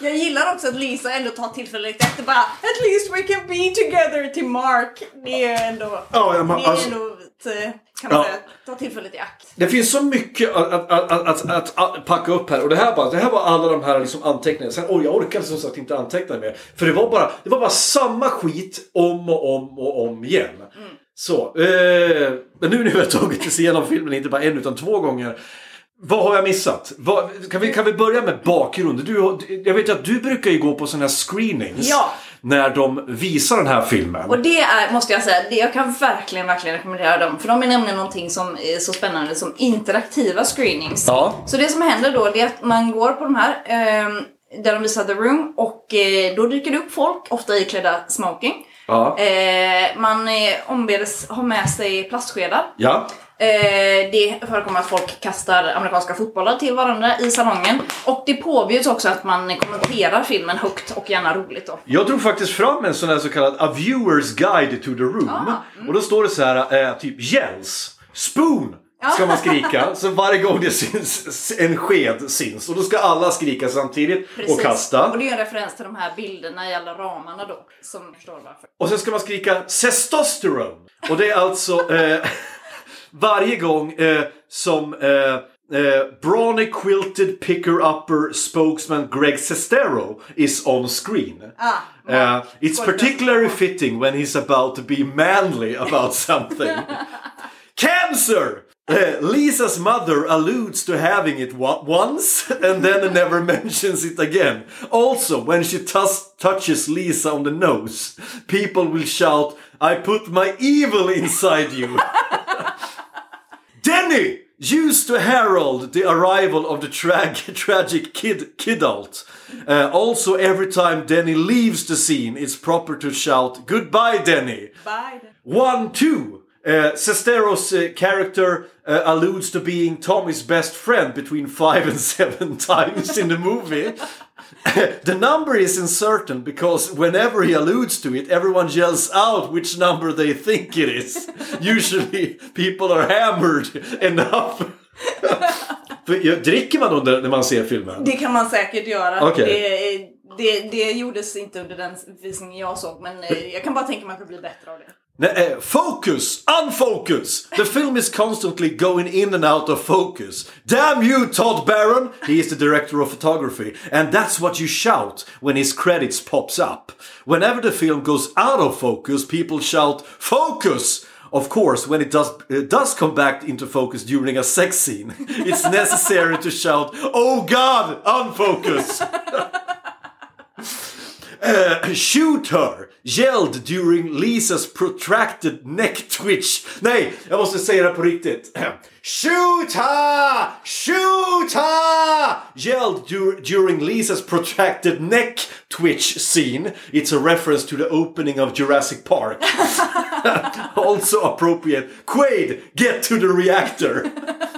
Jag gillar också att Lisa ändå tar tillfället och bara At least we can be together till Mark. Det är ändå... Ja, ja, men det är alltså- ändå eh, kan man Ja. säga, ta tillfället i akt. Det finns så mycket att, att, att, att, packa upp här. Och det här, bara, det här var alla de här liksom anteckningarna. Sen, oj, jag orkade som sagt inte anteckna mer. För det var, bara, det var bara samma skit om och om och om igen. Så, eh, men nu när vi har tagit oss igenom filmen, inte bara en utan två gånger. Vad har jag missat? Vad, kan, vi, kan vi börja med bakgrunden? Du, jag vet ju att du brukar ju gå på sådana här screenings. Ja. När de visar den här filmen. Och det är, måste jag säga, det, jag kan verkligen, verkligen rekommendera dem. För de är nämligen någonting som är så spännande som interaktiva screenings. Ja. Så det som händer då det är att man går på de här, ehm, där de visar The Room och eh, då dyker det upp folk, ofta iklädda smoking. Ja. Eh, man eh, ombeds ha med sig plastskedar. Ja. Eh, det förekommer att folk kastar amerikanska fotbollar till varandra i salongen. Och det påbjuds också att man kommenterar filmen högt och gärna roligt då. Jag drog faktiskt fram en sån här så kallad A Viewer's Guide to the Room. Ah, Och då står det så här, eh, typ Jens, Spoon ska man skrika. så varje gång det syns en sked syns. Och då ska alla skrika samtidigt och kasta. Och det är en referens till de här bilderna i alla ramarna då. Som förstår varför. Och sen ska man skrika testosterone. Och det är alltså eh, varje gång eh, som eh, eh, Brawny Quilted Picker-Upper Spokesman Greg Sestero is on screen. Ah, Uh, it's particularly fitting when he's about to be manly about something. Cancer! Uh, Lisa's mother alludes to having it once and then never mentions it again. Also, when she touches Lisa on the nose, people will shout, I put my evil inside you. Denny used to herald the arrival of the tra- tragic kid kidult. Uh, also, every time Denny leaves the scene, it's proper to shout "Goodbye, Denny." Biden. One, two. Uh, Sestero's uh, character uh, alludes to being Tommy's best friend between five and seven times in the movie. the number is uncertain because whenever he alludes to it, everyone yells out which number they think it is. Usually, people are hammered enough. Dricker man under när man ser filmen? Det kan man säkert göra. Okej. Det, det, det gjordes inte under den visningen jag såg men eh, jag kan bara tänka mig att det blir bättre av det. Eh, focus! Unfocus! The film is constantly going in and out of focus. Damn you, Todd Barron! He is the director of photography. And that's what you shout when his credits pops up. Whenever the film goes out of focus, people shout, Focus! Of course, when it does, uh, does come back into focus during a sex scene, it's necessary to shout, Oh God, unfocus! Uh, shoot her! Yelled during Lisas protracted neck twitch. Nej, jag måste säga det på riktigt. Shoot her! Shoot her! Yelled dur- during Lisas protracted neck twitch scene. It's a reference to the opening of Jurassic Park. also appropriate. Quaid, get to the reactor!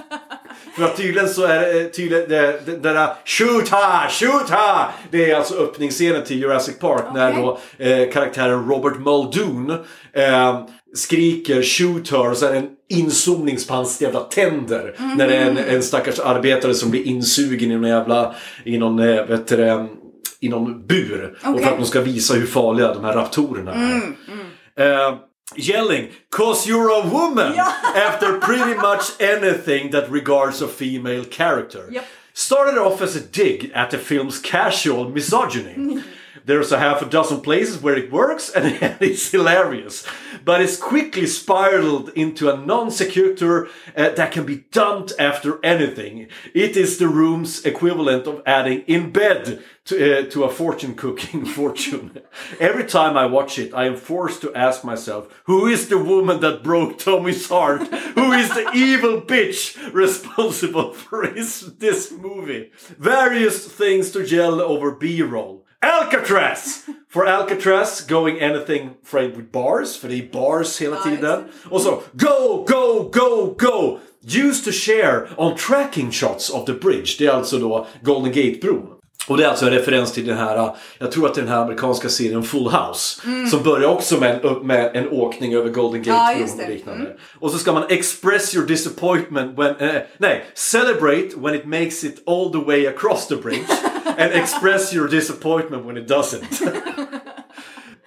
För att tydligen så är det tydligen det, det, det där shoot her, shoot her! Det är alltså öppningsscenen till Jurassic Park när då eh, karaktären Robert Muldoon eh, skriker shoot her och så är det en inzoomning på hans jävla tänder. När det är en, en stackars arbetare som blir insugen i någon jävla, i någon, eh, vet du, i någon bur. Och för att de ska visa hur farliga de här raptorerna är. Eh, yelling “Cause you're a woman” after pretty much anything that regards a female character. Yep. Started off as a dig at the film's casual misogyny. There's a half a dozen places where it works and it's hilarious. But it's quickly spiraled into a non sequitur uh, that can be dumped after anything. It is the room's equivalent of adding in bed to, uh, to a fortune cooking fortune. Every time I watch it, I am forced to ask myself, who is the woman that broke Tommy's heart? who is the evil bitch responsible for his, this movie? Various things to gel over B-roll. Alcatraz! For Alcatraz, going anything framed with bars, för det är bars hela tiden. Och så, go, go, go, go! Used to share on tracking shots of the bridge. Det är alltså då Golden Gate-bron. Och det är alltså en referens till den här, jag tror att det är den här amerikanska serien Full House. Som börjar också med en, med en åkning över Golden Mm. Gate just bron och liknande. Och så ska man express your disappointment when, eh, nej, celebrate when it makes it all the way across the bridge. and express your disappointment when it doesn't.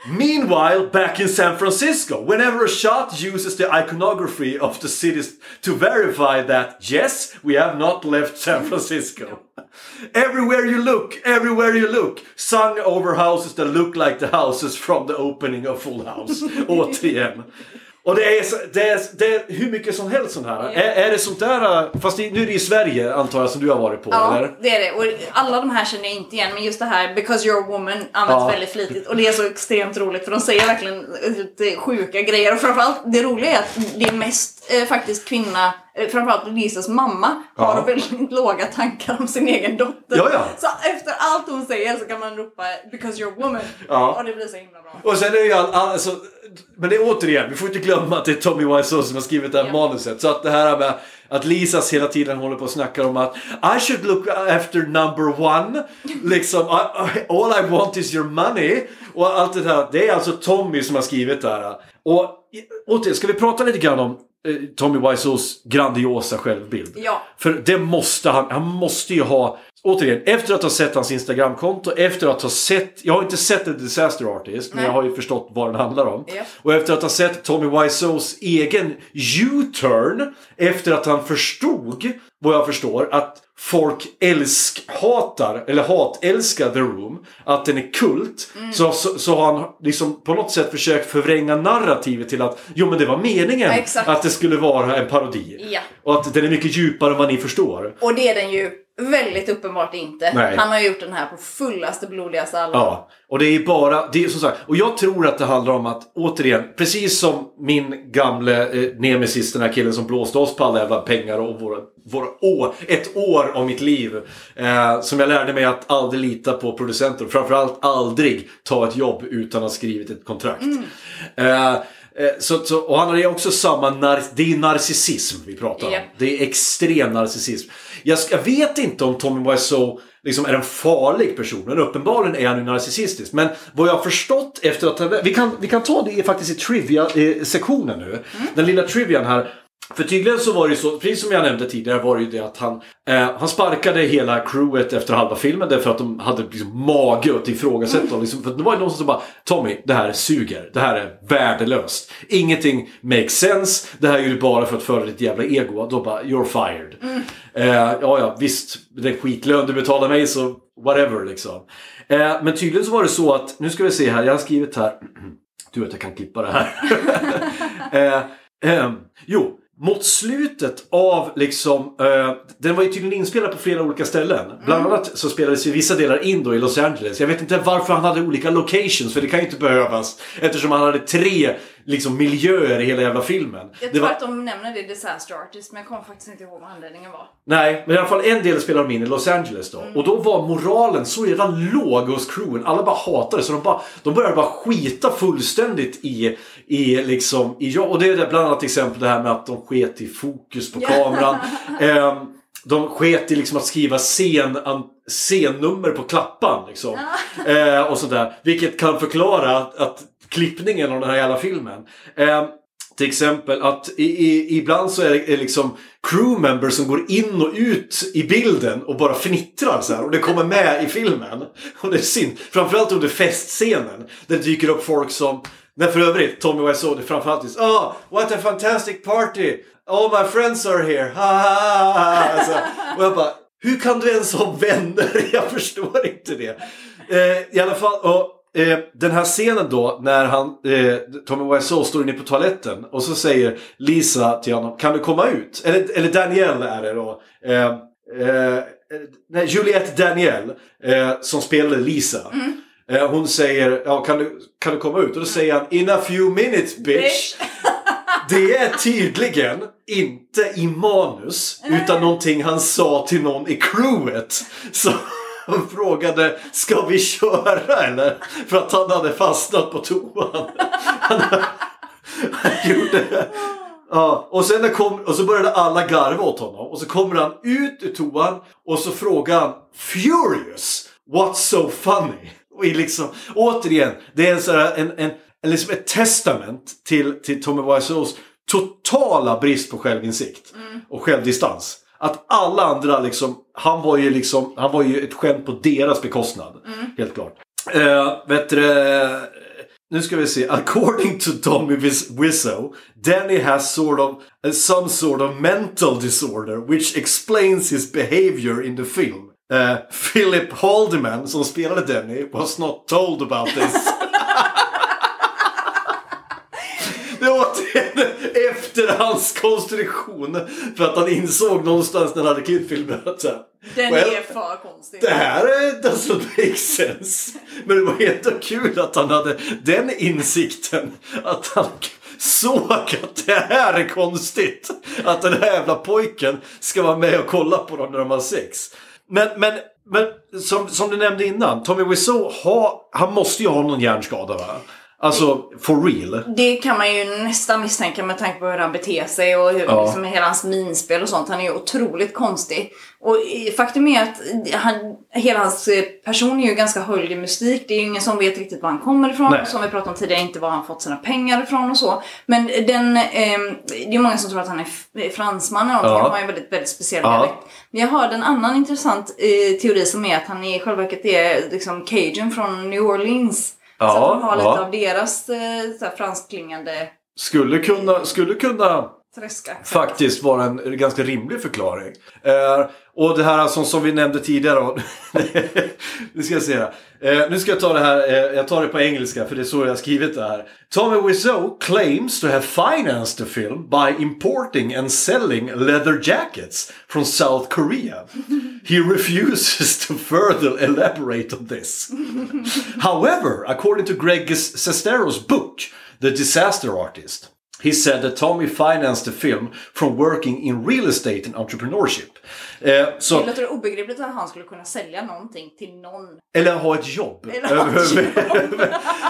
Meanwhile, back in San Francisco, whenever a shot uses the iconography of the cities to verify that, yes, we have not left San Francisco. Everywhere you look, everywhere you look, sung over houses that look like the houses from the opening of Full House. Återigen. Och det är, så- det, är, det är hur mycket som helst sånt här. Är, är det sånt där, fast det, nu är det i Sverige antar jag som du har varit på, Ja, eller? det är det. Och alla de här känner jag inte igen, men just det här “because you're a woman” används Ja. väldigt flitigt. Och det är så extremt roligt för de säger verkligen lite sjuka grejer. Och framförallt, det roliga är att det är mest eh, faktiskt kvinna, eh, framförallt Lisas mamma, har Ja. väldigt låga tankar om sin egen dotter. Ja, ja. Så efter allt hon säger så kan man ropa “because you're a woman” Ja. och det blir så himla bra. Och sen är det ju all, all, alltså, men det är återigen, vi får inte glömma att det är Tommy Wiseau som har skrivit det här manuset. Så att det här med att Lisas hela tiden håller på och snackar om att I should look after number one. Liksom, I, all I want is your money. Och allt det här. Det är alltså Tommy som har skrivit det här. Och återigen, ska vi prata lite grann om eh, Tommy Wiseaus grandiosa självbild? Ja. För det måste han, han måste ju ha, återigen, efter att ha sett hans Instagramkonto, efter att ha sett, jag har inte sett The Disaster Artist, men Nej. jag har ju förstått vad den handlar om. Ja. Och efter att ha sett Tommy Wiseaus egen U-turn, efter att han förstod, vad jag förstår, att folk älsk-hatar, eller hat-älskar The Room, att den är kult, Mm. så, så, så har han liksom på något sätt försökt förvränga narrativet till att jo men det var meningen Ja, att det skulle vara en parodi. Ja. Och att den är mycket djupare än vad ni förstår. Och det är den ju väldigt uppenbart inte. Nej. Han har gjort den här på fullaste, blodigaste allvar. Ja, och det är bara, det är som sagt, och jag tror att det handlar om att, återigen, precis som min gamle eh, nemesis, den här killen som blåste oss på alla jävla pengar och våra, våra år, ett år av mitt liv. Eh, som jag lärde mig att aldrig lita på producenter och framförallt aldrig ta ett jobb utan att ha skrivit ett kontrakt. Eh, eh, så, så, och han har också samma, nar- det är narcissism vi pratar om. Ja. Det är extrem narcissism. Jag, jag vet inte om Tommy Wiseau liksom är en farlig person, men uppenbarligen är han ju narcissistisk. Men vad jag har förstått efter att. Vi kan, vi kan ta det faktiskt i trivia-sektionen nu. Den lilla trivian här. För tydligen så var det ju så, precis som jag nämnde tidigare, var det ju det att han, eh, han sparkade hela crewet efter halva filmen därför att de hade liksom mage att ifrågasätta dem. Liksom, för det var ju någon som bara Tommy, det här suger. Det här är värdelöst. Ingenting makes sense. Det här är ju bara för att föra ditt jävla ego. Då bara, you're fired. Eh, ja, ja, visst. Det är skitlön du betalar mig så whatever liksom. Eh, men tydligen så var det så att, nu ska vi se här, jag har skrivit här. Du vet, jag kan klippa det här. eh, ehm, jo, mot slutet av liksom... Eh, den var ju tydligen inspelad på flera olika ställen. Bland annat så spelades ju vissa delar in då i Los Angeles. Jag vet inte varför han hade olika locations, för det kan ju inte behövas. Eftersom han hade tre liksom, miljöer i hela jävla filmen. Jag tror var- att de nämner det i Disaster Artist, men jag kommer faktiskt inte ihåg vad anledningen var. Nej, men i alla fall en del spelar de in i Los Angeles då. Och då var moralen så redan låg hos crewen. Alla bara hatade det. Så de, bara, de började bara skita fullständigt i, i liksom, i, ja, och det är det bland annat exempel det här med att de sket i fokus på kameran. Ehm, de sket i liksom att skriva scen, scennummer på klappan. Liksom. Eh, och sådär. Vilket kan förklara att, att klippningen av den här jävla filmen. Ehm, till exempel att i, i, ibland så är det är liksom crewmembers som går in och ut i bilden och bara fnittrar så här. Och det kommer med i filmen. Och det är synd. Framförallt under festscenen. Där dyker upp folk som... Men för övrigt, Tommy Wiseau, det framförallt Oh, what a fantastic party! All my friends are here! Ha, ha, ha, ha. Alltså, och jag bara, hur kan du ens ha vänner? Jag förstår inte det. Eh, I alla fall, och, eh, den här scenen då när han, eh, Tommy Wiseau står inne på toaletten och så säger Lisa till honom, kan du komma ut? Eller, eller Danielle är det då. Eh, eh, nej, Juliette Danielle eh, som spelade Lisa. Mm. Eh, hon säger, ja, kan, du, kan du komma ut? Och då säger han, in a few minutes bitch. Det är tydligen inte i manus utan någonting han sa till någon i crewet. Så han frågade, ska vi köra eller? För att han hade fastnat på toan. Han, han gjorde Ja, och sen kom, och så började alla garva åt honom. Och så kommer han ut ur toan och så frågar han Furious, what's so funny? Och liksom, återigen, det är en, sån en, en, en liksom ett testament till, till Tommy Wiseaus totala brist på självinsikt och självdistans. Att alla andra liksom, han var ju liksom, han var ju ett skämt på deras bekostnad. Helt klart. Uh, vet du, eh, nu ska vi se. According to Tommy Wiseau, Danny has sort of uh, some sort of mental disorder which explains his behavior in the film. Uh, Philip Haldeman, som spelade Danny, was not told about this. Det var återigen efterhandskonstruktion. För att han insåg någonstans när han hade klippt filmen att så här, Den well, är för konstig. det här är- doesn't make sense. Men det var ändå kul att han hade den insikten. Att han såg att det här är konstigt. Att den här jävla pojken ska vara med och kolla på dem när de har sex. Men, men, men som, som du nämnde innan, Tommy Wiseau, ha, han måste ju ha någon hjärnskada va? Alltså, for real. Det kan man ju nästan misstänka med tanke på hur han beter sig och hur, Ja. liksom, hela hans minspel och sånt. Han är ju otroligt konstig. Och eh, faktum är att han, hela hans eh, person är ju ganska höljd i mystik. Det är ju ingen som vet riktigt var han kommer ifrån. Nej. Som vi pratade om tidigare, inte var han fått sina pengar ifrån och så. Men den, ehm, det är många som tror att han är f- fransman eller någonting. Ja. Han har ju väldigt, väldigt speciell Ja. dialekt. Men jag hörde en annan intressant eh, teori som är att han i själva verket är liksom cajun från New Orleans. Så Ja, att han har lite ja. av deras eh, så här, franskklingande Skulle kunna, skulle kunna träska. faktiskt vara en ganska rimlig förklaring. Eh, och det här som, som vi nämnde tidigare. nu ska jag se här. Eh, nu ska jag ta det här. Eh, jag tar det på engelska för det är så jag har skrivit det här. Tommy Wiseau claims to have financed the film by importing and selling leather jackets from South Korea. He refuses to further elaborate on this. However, according to Greg Sestero's book, The Disaster Artist, he said that Tommy financed the film from working in real estate and entrepreneurship. Eh, så, Det låter obegripligt att han skulle kunna sälja någonting till någon. eller ha ett jobb.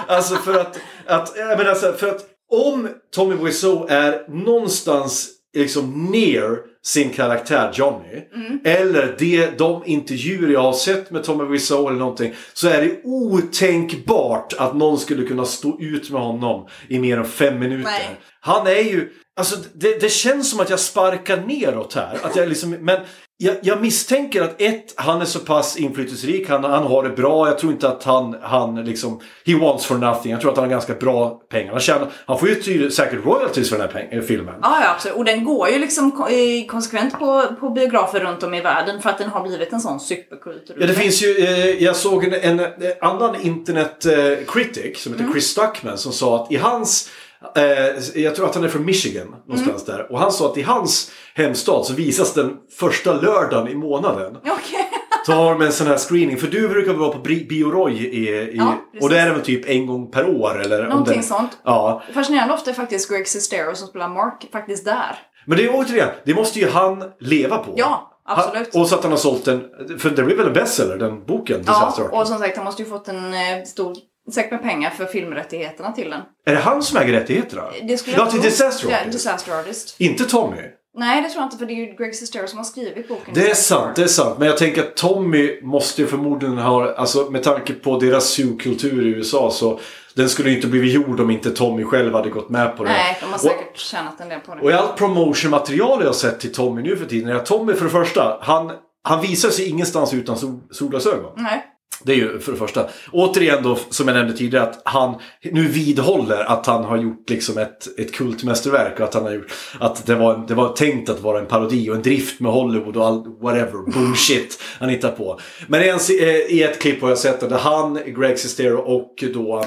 Alltså för att, att, jag menar så här, för att om Tommy Wiseau är någonstans liksom ner sin karaktär Johnny. Mm. Eller det, de intervjuer jag har sett med Tommy Wiseau eller någonting. Så är det otänkbart att någon skulle kunna stå ut med honom i mer än fem minuter. Nej. Han är ju, alltså det, det känns som att jag sparkar neråt här. Att jag liksom, men jag, jag misstänker att ett, han är så pass inflytelserik, han, han har det bra. Jag tror inte att han, han liksom, he wants for nothing. Jag tror att han har ganska bra pengar. Han, tjänar, han får ju säkert royalties för den här peng, eh, filmen. Ja, ja, absolut. Och den går ju liksom ko- eh, konsekvent på, på biografer runt om i världen för att den har blivit en sån superkultur. Ja, det finns ju, eh, jag såg en, en, en annan internet eh, critic som heter Chris Stuckman som sa att i hans Eh, jag tror att han är från Michigan någonstans där. Och han sa att i hans hemstad så visas den första lördagen i månaden. Okej. Så har de en sån här screening. För du brukar vara på Bioroy i, i, Ja, och det är väl typ en gång per år eller? Någonting det, sånt. Ja. Fascinerande ofta är faktiskt Greg Sestero som spelar Mark faktiskt där. Men det är återigen, det måste ju han leva på. Ja, absolut. Han, och så att han har sålt den, för det blir väl en bestseller den boken? Ja, och som sagt han måste ju fått en eh, stor säck med pengar för filmrättigheterna till den. Är det han som äger rättigheterna? Det skulle ja, till. Disaster Ja, Artist. Disaster Artist. Inte Tommy. Nej, det tror jag inte för det är ju Greg Sestero som har skrivit boken. Det är sant, det är sant. Men jag tänker att Tommy måste ju förmodligen ha, alltså med tanke på deras subkultur i USA så den skulle ju inte blivit gjord om inte Tommy själv hade gått med på det. Nej, de har Och- säkert tjänat en del på det. Och i allt promotionmaterial jag har sett till Tommy nu för tiden är att Tommy för det första, han, han visar sig ingenstans utan sol, solglasögon. Nej. Det är ju för det första. Återigen då, som jag nämnde tidigare, att han nu vidhåller att han har gjort liksom ett, ett kultmästerverk och att han har gjort att det var, det var tänkt att vara en parodi och en drift med Hollywood och all whatever bullshit han hittar på. Men i, en, eh, i ett klipp har jag sett det där han, Greg Sestero och då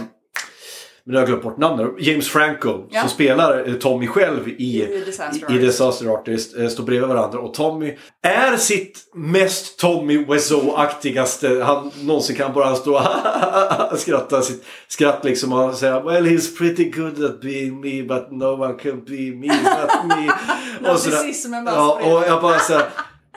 men nu har jag glömt bort namnet. James Franco Ja. som spelar eh, Tommy själv i, I Disaster i. Disaster Artist eh, står bredvid varandra. Och Tommy är sitt mest Tommy Wiseau-aktigaste han någonsin kan. Bara stå och skratta sitt skratt liksom och säga Well he's pretty good at being me but no one can be me but me. och sådär. Ja, och jag bara så här,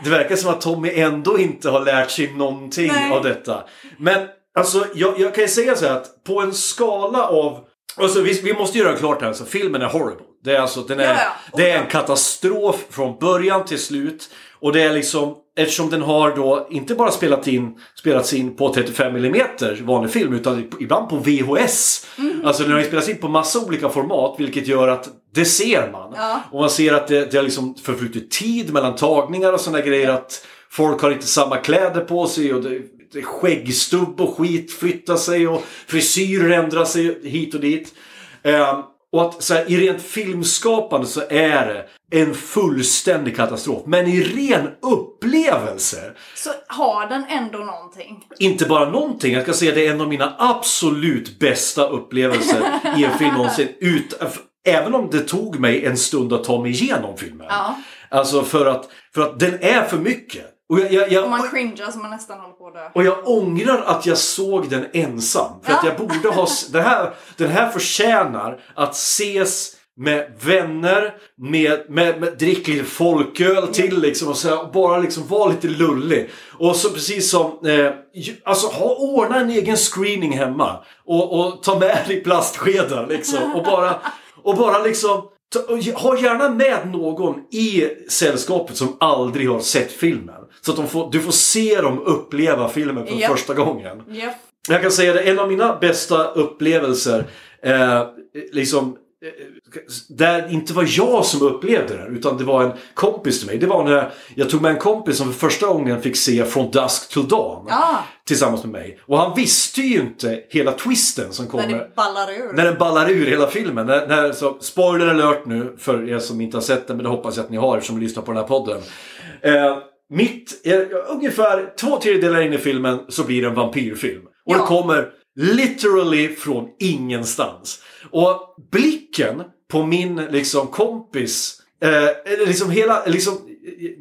Det verkar som att Tommy ändå inte har lärt sig någonting Nej. av detta. Men alltså jag, jag kan ju säga så här att på en skala av Alltså, vi, vi måste göra klart här, alltså, filmen är horrible. Det är, alltså, den är, Ja, ja. det är en katastrof från början till slut. Och det är liksom, eftersom den har då inte bara spelat in, spelats in på 35 mm vanlig film utan ibland på VHS. Mm. Alltså den har ju spelats in på massa olika format vilket gör att det ser man. Ja. Och man ser att det, det har liksom förflutit tid mellan tagningar och sådana grejer. Att folk har inte samma kläder på sig och det, skäggstubb och skit flyttar sig och frisyrer ändrar sig hit och dit. Ehm, och att så här, i rent filmskapande så är det en fullständig katastrof. Men i ren upplevelse, Så har den ändå någonting. inte bara någonting. Jag ska säga det är en av mina absolut bästa upplevelser i en film någonsin. Ut, även om det tog mig en stund att ta mig igenom filmen. Ja. Alltså för att, för att den är för mycket. Och jag, jag, jag, Och man cringear så man nästan håller på att dö. och jag ångrar att jag såg den ensam. För att Ja. jag borde ha... Det här, den här förtjänar att ses med vänner, med, med, med drick lite folköl till liksom och, så och bara liksom vara lite lullig. Och så precis som, eh, alltså ha, ordna en egen screening hemma. Och, och ta med dig plastskedar liksom. Och bara, och bara liksom ta, och ha gärna med någon i sällskapet som aldrig har sett filmen. Så att de får, du får se dem uppleva filmen för Ja. första gången. Japp. Jag kan säga det, en av mina bästa upplevelser, eh, liksom, eh, där inte var jag som upplevde det, utan det var en kompis till mig. Det var när jag tog med en kompis som för första gången fick se From Dusk Till Dawn. Ja. Tillsammans med mig. Och han visste ju inte hela twisten som När kommer. det ballar ur. När den ballar ur hela filmen. När, när, så, spoiler alert nu för er som inte har sett den, men det hoppas jag att ni har som lyssnar på den här podden. Eh, mitt, ungefär två tredjedelar in i filmen så blir det en vampyrfilm. Och Ja. den kommer literally från ingenstans. Och blicken på min liksom kompis Eh, liksom hela, liksom,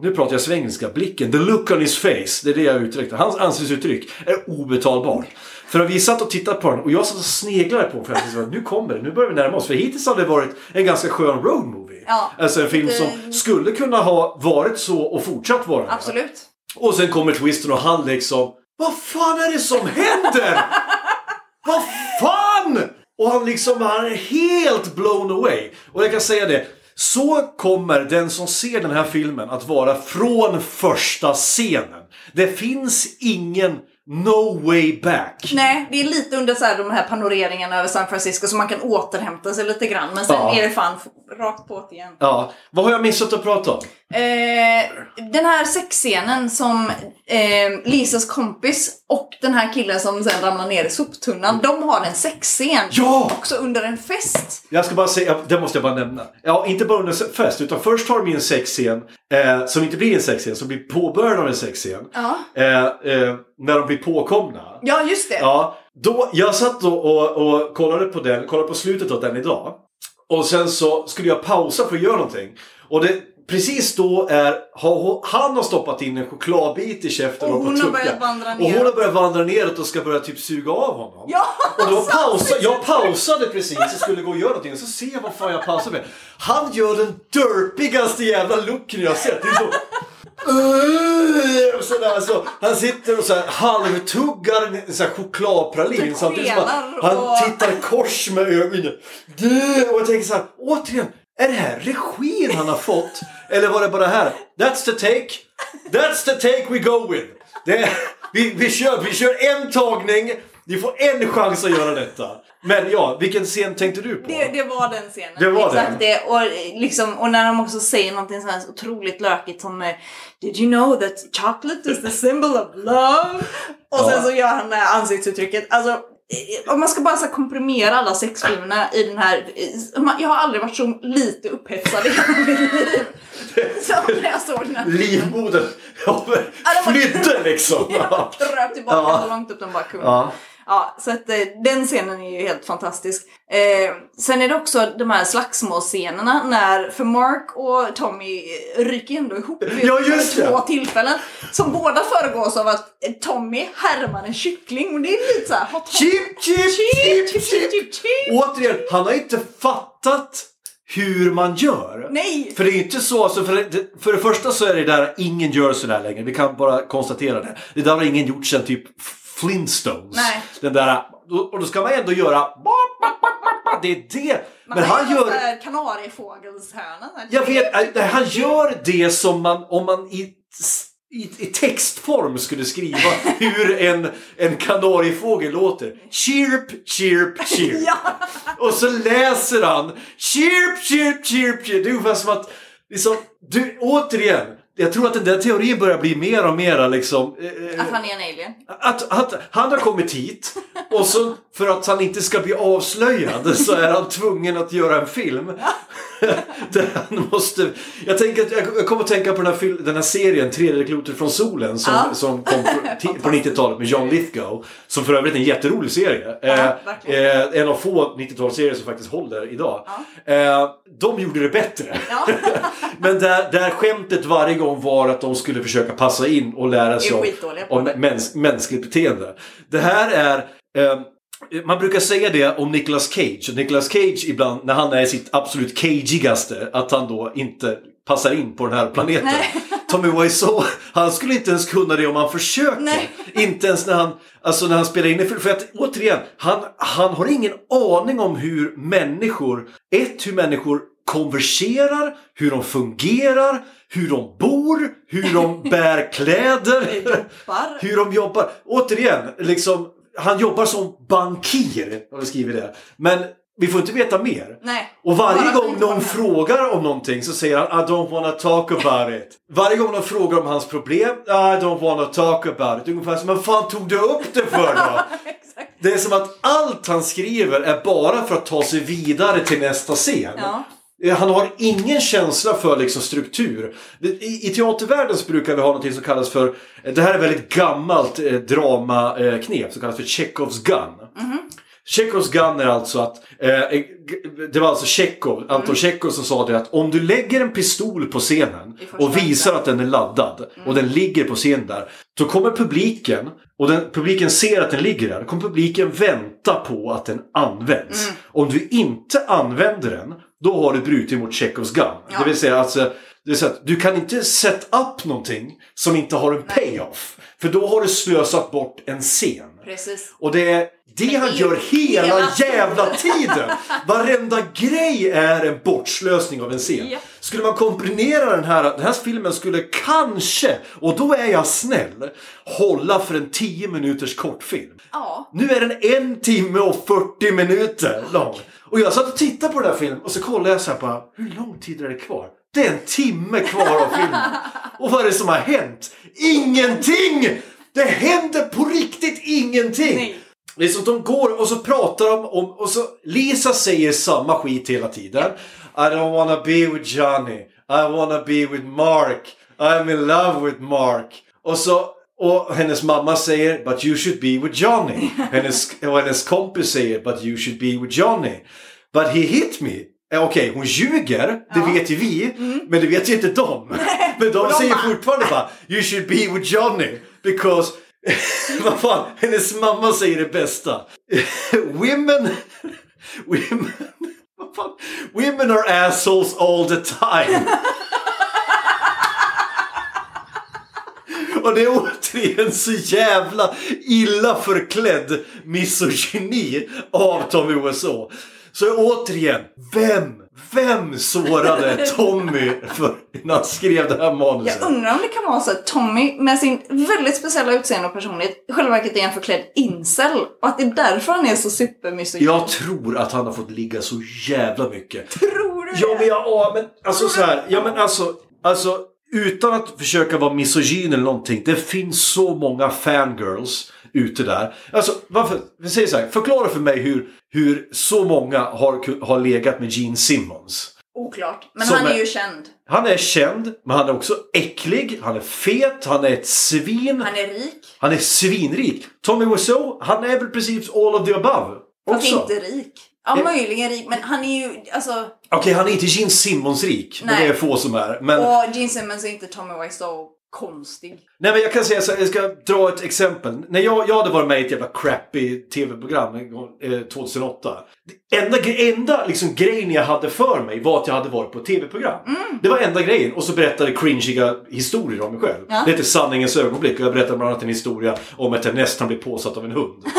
nu pratar jag svengelska, blicken, the look on his face, det är det jag uttryckte. Hans ansiktsuttryck är obetalbart. För att vi satt och tittade på den och jag satt och sneglade på den för jag tänkte, nu kommer det, nu börjar vi närma oss. För hittills har det varit en ganska skön road movie. Ja. Alltså en film Det- som skulle kunna ha varit så och fortsatt vara det. Absolut. Och sen kommer twisten och han liksom Vad fan är det som händer? Vad fan? Och han liksom, han är helt blown away. Och jag kan säga det. Så kommer den som ser den här filmen att vara från första scenen. Det finns ingen no way back. Nej, det är lite under så här, de här panoreringarna över San Francisco så man kan återhämta sig lite grann. Men sen Ja. är det fan rakt på igen. Ja, vad har jag missat att prata om? Eh, den här sexscenen som eh, Lisas kompis och den här killen som sen ramlar ner i soptunnan. De har en sexscen. Ja! Också under en fest. Jag ska bara säga, det måste jag bara nämna. Ja, inte bara under fest, utan först har de en sexscen eh, som inte blir en sexscen, som blir påbörjan av en sexscen. Ja. Eh, eh, när de blir påkomna. Ja, just det. Ja, då, jag satt då och, och kollade på den, kollade på slutet av den idag. Och sen så skulle jag pausa för att göra någonting. Och det, precis då är, har, han har stoppat in en chokladbit i käften Och hon har börjat vandra Och hon har neråt. börjat vandra neråt och ska börja typ suga av honom. Ja, Och då pausa, jag pausade precis och skulle gå och göra någonting. Och så ser jag vad fan jag pausar med. Han gör den derpigaste jävla looken jag sett. Det är så... Sådär, så han sitter och så här halvtuggar en här chokladpralin samtidigt som han, han tittar kors med ögonen. Och jag tänker så här, återigen, är det här regin han har fått? Eller var det bara här? That's the take. That's the take we go with. Det, vi, vi, kör, vi kör en tagning. Ni får en chans att göra detta. Men ja, vilken scen tänkte du på? Det, det var den scenen. Det var Exakt den. det. Och, liksom, och när de också säger någonting så här otroligt lökigt som eh, Did you know that chocolate is the symbol of love? Och sen Ja. så gör han det här ansiktsuttrycket. Alltså, om man ska bara så komprimera alla sexfilmerna i den här... Jag har aldrig varit så lite upphetsad i hela mitt liv. Som när jag såg den här. Livmodern ja, Ja, flydde liksom. Jag kröp tillbaka Ja. så långt upp den bara kunde. Ja. Ja, så att eh, den scenen är ju helt fantastisk. Eh, sen är det också de här slagsmålscenerna när, för Mark och Tommy ryker ändå ihop vid Ja, två det. tillfällen. Som båda föregås av att eh, Tommy härmar en kyckling och det är lite såhär... Tom- Chip, chip, chip, chip, chip, chip. Återigen, han har inte fattat hur man gör. Nej! För det är inte så, alltså för, det, för det första så är det där ingen gör sådär längre. Vi kan bara konstatera det. Det där har ingen gjort sedan typ Flintstones. Nej. Den där, och då ska man ändå göra det är det. Men han gör... Kanariefågelshörnan. Jag vet, äh, han gör det som man, om man i, i, i textform skulle skriva hur en, en kanariefågel låter. Chirp, chirp, chirp. Ja. Och så läser han chirp, chirp, chirp, chirp. Det är ungefär som att, liksom, du, återigen. Jag tror att den där teorin börjar bli mer och mer liksom... eh, eh, Att han är en alien. att, att han har kommit hit och så för att han inte ska bli avslöjad så är han tvungen att göra en film. Där han måste, jag, tänker, att- jag kommer att tänka på den här, den här serien Tredje klotet från solen som, Ja. som kom på, på 90-talet med John Lithgow. Som för övrigt är en jätterolig serie. Eh, verkligen. eh, en av få 90-talsserier som faktiskt håller idag. Eh, de gjorde det bättre. Ja. Men där, där skämtet varje gång var att de skulle försöka passa in och lära sig om, om mäns, mänskligt beteende. Det här är... Eh, man brukar säga det om Nicolas Cage. Nicolas Cage ibland, när han är i sitt absolut cagigaste, att han då inte passar in på den här planeten. Nej. Tommy Wiseau, han skulle inte ens kunna det om han försöker. Nej. Inte ens när han, alltså när han spelar in. För att återigen, han, han har ingen aning om hur människor, ett, hur människor konverserar, hur de fungerar, hur de bor, hur de bär kläder, hur de jobbar. Återigen, liksom, han jobbar som bankir, har vi skrivit det. Men vi får inte veta mer. Nej. Och varje gång någon frågar om någonting så säger han I don't wanna talk about it. Varje gång någon frågar om hans problem I don't wanna talk about it. Ungefär som, men fan tog du upp det för då? Det är som att allt han skriver är bara för att ta sig vidare till nästa scen. Ja. Eh, Han har ingen känsla för liksom struktur. I, I teatervärlden så brukar vi ha något som kallas för, eh, det här är väldigt gammalt eh, dramaknep som kallas för Chekhovs gun. Chekhovs gun är alltså att, eh, g- det var alltså Chekhov, Anton Chekhov som sa det att om du lägger en pistol på scenen och visar att den är laddad och den ligger på scenen där. Då kommer publiken, och den, publiken ser att den ligger där, då kommer publiken vänta på att den används. Om du inte använder den, då har du brutit mot Chekhovs gun. Det vill säga alltså, det vill säga att du kan inte set up någonting som inte har en payoff. För då har du slösat bort en scen. Precis. Och det är det han är gör hela hela jävla tiden. Varenda grej är en bortslösning av en scen. Ja. Skulle man komprimera den här, den här filmen skulle kanske, och då är jag snäll, hålla för en 10 minuters kortfilm. Ja. Nu är den en timme och 40 minuter lång. Och jag satt och tittade på den här filmen och så kollade jag så här bara, hur lång tid är det kvar? Det är en timme kvar av filmen. Och vad är det som har hänt? Ingenting! Det händer på riktigt ingenting! Nej. Det är som att de går och så pratar de om, och så Lisa säger samma skit hela tiden. I don't wanna be with Johnny. I wanna be with Mark. I'm in love with Mark. Och så och hennes mamma säger But you should be with Johnny. Hennes, och hennes kompis säger But you should be with Johnny. But he hit me. Eh, Okej, hon ljuger, det vet ju vi, men det vet ju inte de. Men de säger fortfarande bara You should be with Johnny. Because, vad fan, hennes mamma säger det bästa. Women, women, women are assholes all the time. Och det är återigen så jävla illa förklädd misogyni av Tommy Wiseau. Så återigen, vem, vem sårade Tommy för, när han skrev det här manuset? Jag undrar om det kan vara så att Tommy med sin väldigt speciella utseende och personlighet i själva verket är en förklädd incel. Och att det är därför han är så supermisogyn. Jag tror att han har fått ligga så jävla mycket. Tror du Ja det? men, jag, ja, men alltså så här, ja men alltså, alltså utan att försöka vara misogyn eller någonting. Det finns så många fangirls ute där. Alltså varför, vi säger så här, förklara för mig hur, hur så många har, har legat med Gene Simmons. Oklart. Men Som han är är- ju känd. Han är känd, men han är också äcklig, han är fet, han är ett svin, Han är rik. han är svinrik. Tommy Wiseau, han är väl precis all of the above. Fast Också. inte rik. Ja, Eh. möjligen rik. Men han är ju, alltså... Okej, han är inte Gene Simmons rik. Men Nej. det är få som är. Men... Och Gene Simmons är inte Tommy Wiseau konstig. Nej men jag kan säga så jag ska dra ett exempel. När jag, jag hade varit med i ett jävla crappy tv-program eh, 2008. Det enda, enda liksom, grejen jag hade för mig var att jag hade varit på ett tv-program. Det var enda grejen. Och så berättade cringiga historier om mig själv. Ja. Det heter Sanningens ögonblick och jag berättade bland annat en historia om att jag nästan blev påsatt av en hund.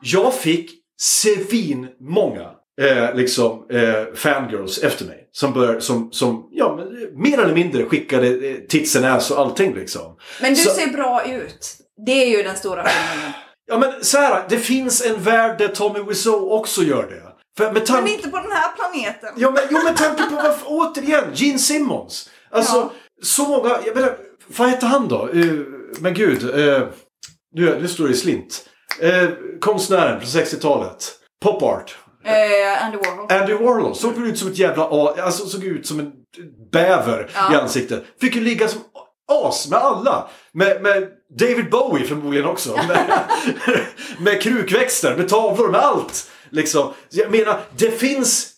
Jag fick svin många eh, liksom, eh, fangirls efter mig. Som, bör, som, som ja, men, mer eller mindre skickade eh, tits and ass och allting liksom. Men du Så- ser bra ut. Det är ju den stora skillnaden. Ja men här, det finns en värld där Tommy Wiseau också gör det. För Men inte på den här planeten. Ja men, jo, med tanke på vad, återigen, Gene Simmons. Alltså, Ja. så många, jag menar, vad hette han då? Uh, men gud, uh, nu, nu står det i slint. Uh, konstnären från 60-talet. Pop art. Eh, Andy Warhol. Andy Warhol såg ut som ett jävla alltså såg ut som en bäver Ja. i ansiktet. Fick ju ligga som as med alla. Med, med David Bowie förmodligen också. Med, med krukväxter, med tavlor, med allt. Liksom. Jag menar, det finns...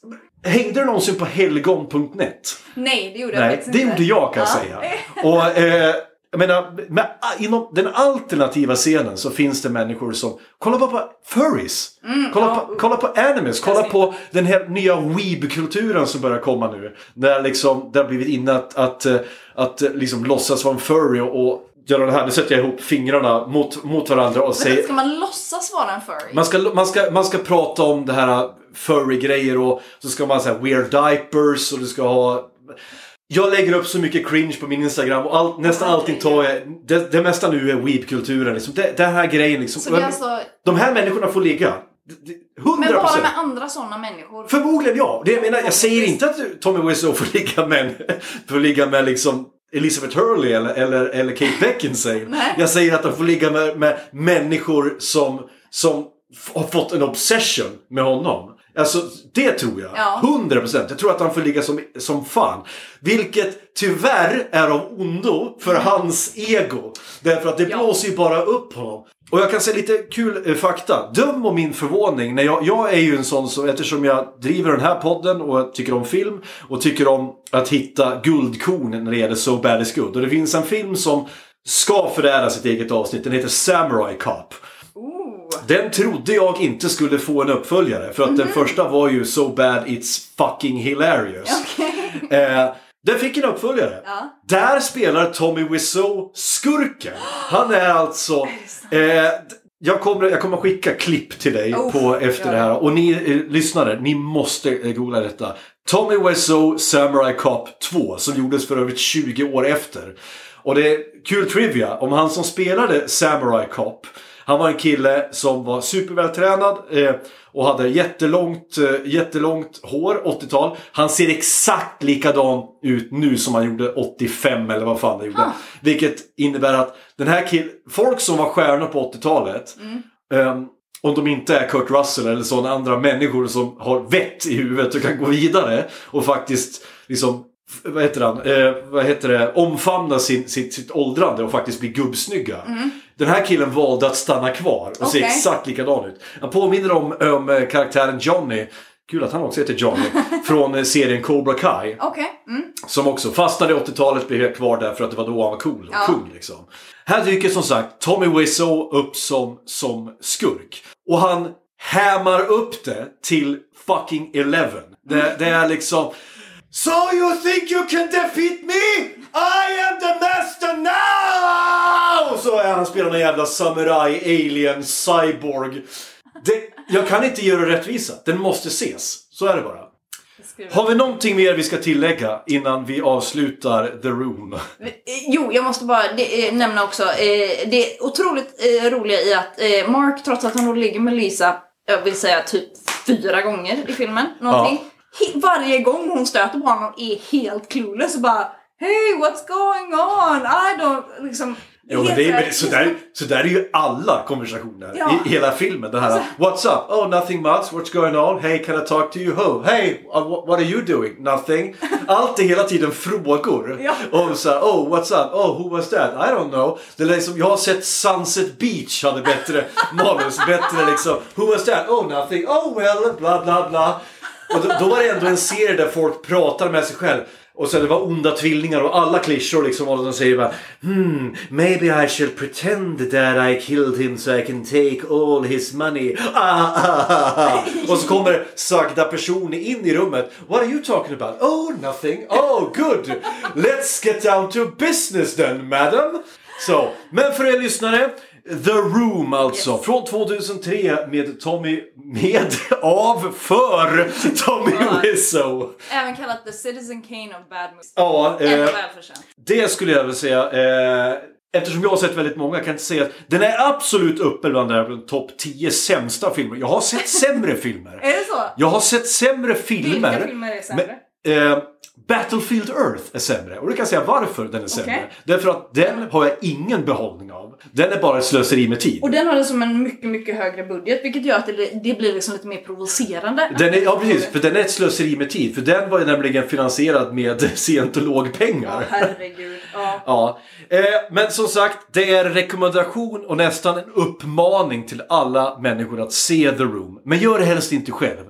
Hängde du någonsin på helgon.net? Nej, det gjorde jag Nej, faktiskt det inte. gjorde jag kan jag Ja. säga. Och, eh, jag menar, med, inom den alternativa scenen så finns det människor som... Kolla bara på furries! kolla, ja. på, kolla på animes! Kolla på den här nya weeb-kulturen som börjar komma nu. Där liksom, det har blivit inne att, att, eh, att eh, liksom låtsas vara en furry och, och göra det här. Nu sätter jag ihop fingrarna mot, mot varandra och säger... ska man låtsas vara en furry? Man ska, man, ska, man ska prata om det här furry-grejer och så ska man säga weird diapers och du ska ha... Jag lägger upp så mycket cringe på min Instagram och allt, nästan allting tar jag... Det, det mesta nu är weeb-kulturen. Liksom. Det, den här grejen liksom. Så det är alltså... De här människorna får ligga. Det- det- 100%. Men bara med andra sådana människor? Förmodligen ja. Det jag, menar, jag säger inte att Tommy Wiseau får ligga med, får ligga med liksom Elizabeth Hurley eller, eller, eller Kate Beckinsale. Jag säger att de får ligga med, med människor som, som har fått en obsession med honom. Alltså det tror jag. Ja. 100%. Jag tror att han får ligga som, som fan. Vilket tyvärr är av ondo för hans ego. Därför att det Ja. blåser ju bara upp honom. Och jag kan säga lite kul eh, fakta. Döm om min förvåning. När jag, jag är ju en sån som, eftersom jag driver den här podden och tycker om film och tycker om att hitta guldkorn när det gäller So Bad Is Good. Och det finns en film som ska förära sitt eget avsnitt. Den heter Samurai Cop. Den trodde jag inte skulle få en uppföljare. För att den första var ju So Bad It's Fucking Hilarious. Eh, den fick en uppföljare. Ja. Där spelar Tommy Wiseau skurken. Han är alltså... Eh, jag, kommer, jag kommer skicka klipp till dig Oh, på efter ja. det här. Och ni eh, lyssnare, ni måste eh, googla detta. Tommy Wiseau Samurai Cop 2 som gjordes för övrigt 20 år efter. Och det är kul trivia om han som spelade Samurai Cop. Han var en kille som var supervältränad eh, och hade jättelångt, eh, jättelångt hår, 80-tal. Han ser exakt likadan ut nu som han gjorde 85 eller vad fan det gjorde. Vilket innebär att den här killen, folk som var stjärnor på 80-talet ehm, om de inte är Kurt Russell eller sådana andra människor som har vett i huvudet och kan gå vidare och faktiskt liksom vad heter han? Eh, vad heter det? Omfamna sin, sitt, sitt åldrande och faktiskt bli gubbsnygga. Den här killen valde att stanna kvar och se Okej. exakt likadan ut. Han påminner om, om eh, karaktären Johnny. Kul att han också heter Johnny. från eh, serien Cobra Kai. Okej. Mm. Som också fastnade i 80-talet blev kvar där för att det var då han var cool och Ja. kung liksom. Här dyker som sagt Tommy Wiseau upp som, som skurk. Och han hämmar upp det till fucking 11. Det, det är liksom... So you think you can defeat me? I am the master now! Så är han spelar någon jävla samurai, alien, cyborg. det, jag kan inte göra rättvisa. Den måste ses. Så är det bara. Har vi någonting mer vi ska tillägga innan vi avslutar The Room? Eh, Jo, jag måste bara det, eh, nämna också eh, det otroligt eh, roliga i att eh, Mark, trots att han ligger med Lisa, jag vill säga typ fyra gånger i filmen, någonting. He, varje gång hon stöter på honom är helt clueless och bara Hey, what's going on? I don't... Liksom, Jo, men det är, så, där, så där är ju alla konversationer Ja. i hela filmen. Det här What's up? Oh, nothing much. What's going on? Hey, can I talk to you? Oh, hey, uh, what, what are you doing? Nothing. Allt är hela tiden frågor. Ja. Och så här, oh, what's up? Oh, who was that? I don't know. Det är liksom, jag har sett Sunset Beach hade bättre manus. Bättre liksom. Who was that? Oh, nothing. Oh, well, bla bla bla. Och då, då var det ändå en serie där folk pratar med sig själv. Och så det var onda tvillingar och alla klyschor liksom. Och de säger bara Hmm, maybe I shall pretend that I killed him so I can take all his money. Ah, ah, ah, ah, ah. Och så kommer sagda person in i rummet. What are you talking about? Oh, nothing. Oh, good. Let's get down to business then, madam. Så, men för er lyssnare. The Room alltså, Yes. från 2003 med Tommy, med, av, för Tommy. Wiseau. Även kallat The Citizen Kane of Bad Movies. Ja, eh, välförtjänt. det skulle jag vilja säga. Eh, eftersom jag har sett väldigt många kan jag inte säga att den är absolut uppe bland topp 10 sämsta filmer. Jag har sett sämre filmer. Är det så? Jag har sett sämre filmer. Vilka filmer är sämre? Men, eh, Battlefield Earth är sämre. Och du kan säga varför den är sämre. Okej. Därför att den har jag ingen behållning av. Den är bara ett slöseri med tid. Och den har liksom en mycket, mycket högre budget vilket gör att det, det blir liksom lite mer provocerande. Den är, ja precis, för den är ett slöseri med tid. För den var ju nämligen finansierad med scientologpengar. Ja, herregud. Ja. Ja, eh, men som sagt, det är en rekommendation och nästan en uppmaning till alla människor att se The Room. Men gör det helst inte själv.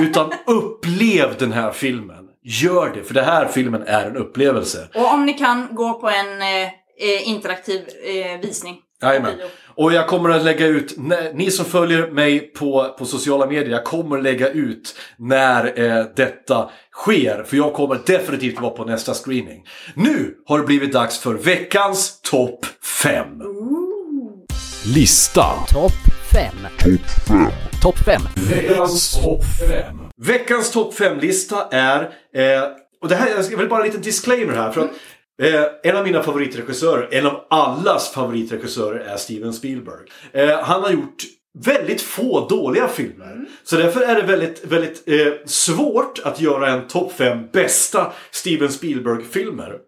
Utan upplev den här filmen. Gör det, för den här filmen är en upplevelse. Och om ni kan, gå på en eh, eh, interaktiv eh, visning. Jajamän. Och jag kommer att lägga ut, ni som följer mig på, på sociala medier, jag kommer att lägga ut när eh, detta sker. För jag kommer definitivt vara på nästa screening. Nu har det blivit dags för veckans topp 5. Lista. Topp 5. Topp 5. Veckans topp 5. Veckans topp 5-lista är... Eh, och det här, jag vill bara en liten disclaimer här. För att, eh, en av mina favoritregissörer, en av allas favoritregissörer är Steven Spielberg. Eh, han har gjort väldigt få dåliga filmer. Så därför är det väldigt, väldigt eh, svårt att göra en topp 5 bästa Steven Spielberg-filmer.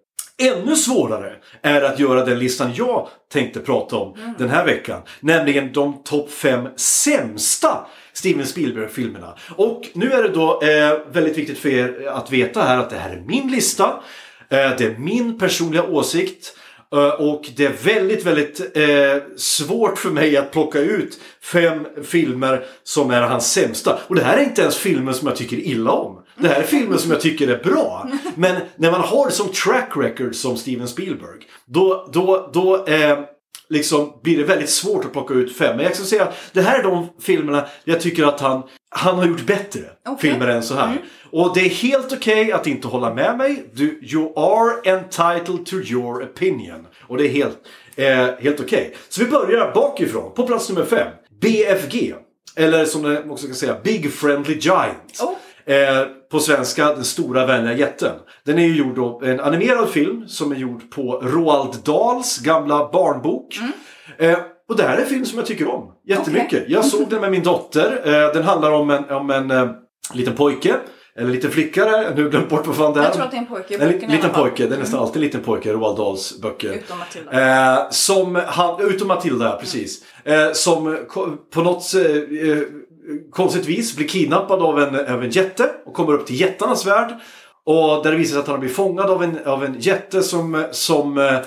Ännu svårare är att göra den listan jag tänkte prata om den här veckan. Nämligen de topp 5 sämsta Steven Spielberg-filmerna. Och nu är det då eh, väldigt viktigt för er att veta här att det här är min lista. Eh, det är min personliga åsikt. Eh, och det är väldigt, väldigt eh, svårt för mig att plocka ut fem filmer som är hans sämsta. Och det här är inte ens filmer som jag tycker illa om. Det här är filmer som jag tycker är bra. Men när man har som track record som Steven Spielberg, då, då, då eh, liksom blir det väldigt svårt att plocka ut fem. Men jag ska säga att det här är de filmerna jag tycker att han, han har gjort bättre Okej. filmer än så här. Och det är helt okej att inte hålla med mig. Du, you are entitled to your opinion. Och det är helt, eh, helt okej. Så vi börjar bakifrån, på plats nummer fem. BFG. Eller som det också kan säga, Big Friendly Giant. Oh. Eh, på svenska, Den stora vänliga jätten. Den är ju gjord då, en animerad film som är gjord på Roald Dahls gamla barnbok. Eh, och det här är en film som jag tycker om jättemycket. Jag såg den med min dotter. Eh, den handlar om en, om en eh, liten pojke. Eller liten flicka där, nu glömt bort vad fan det är. Jag tror att det är en pojke En liten fall. pojke, det är nästan alltid en liten pojke i Roald Dahls böcker. Utom Matilda. Eh, som han, utom Matilda, precis. Eh, som på något eh, eh, konstigt vis blir kidnappad av en, av en jätte och kommer upp till jättarnas värld. Och där det visar sig att han har blivit fångad av en, av en jätte som, som eh,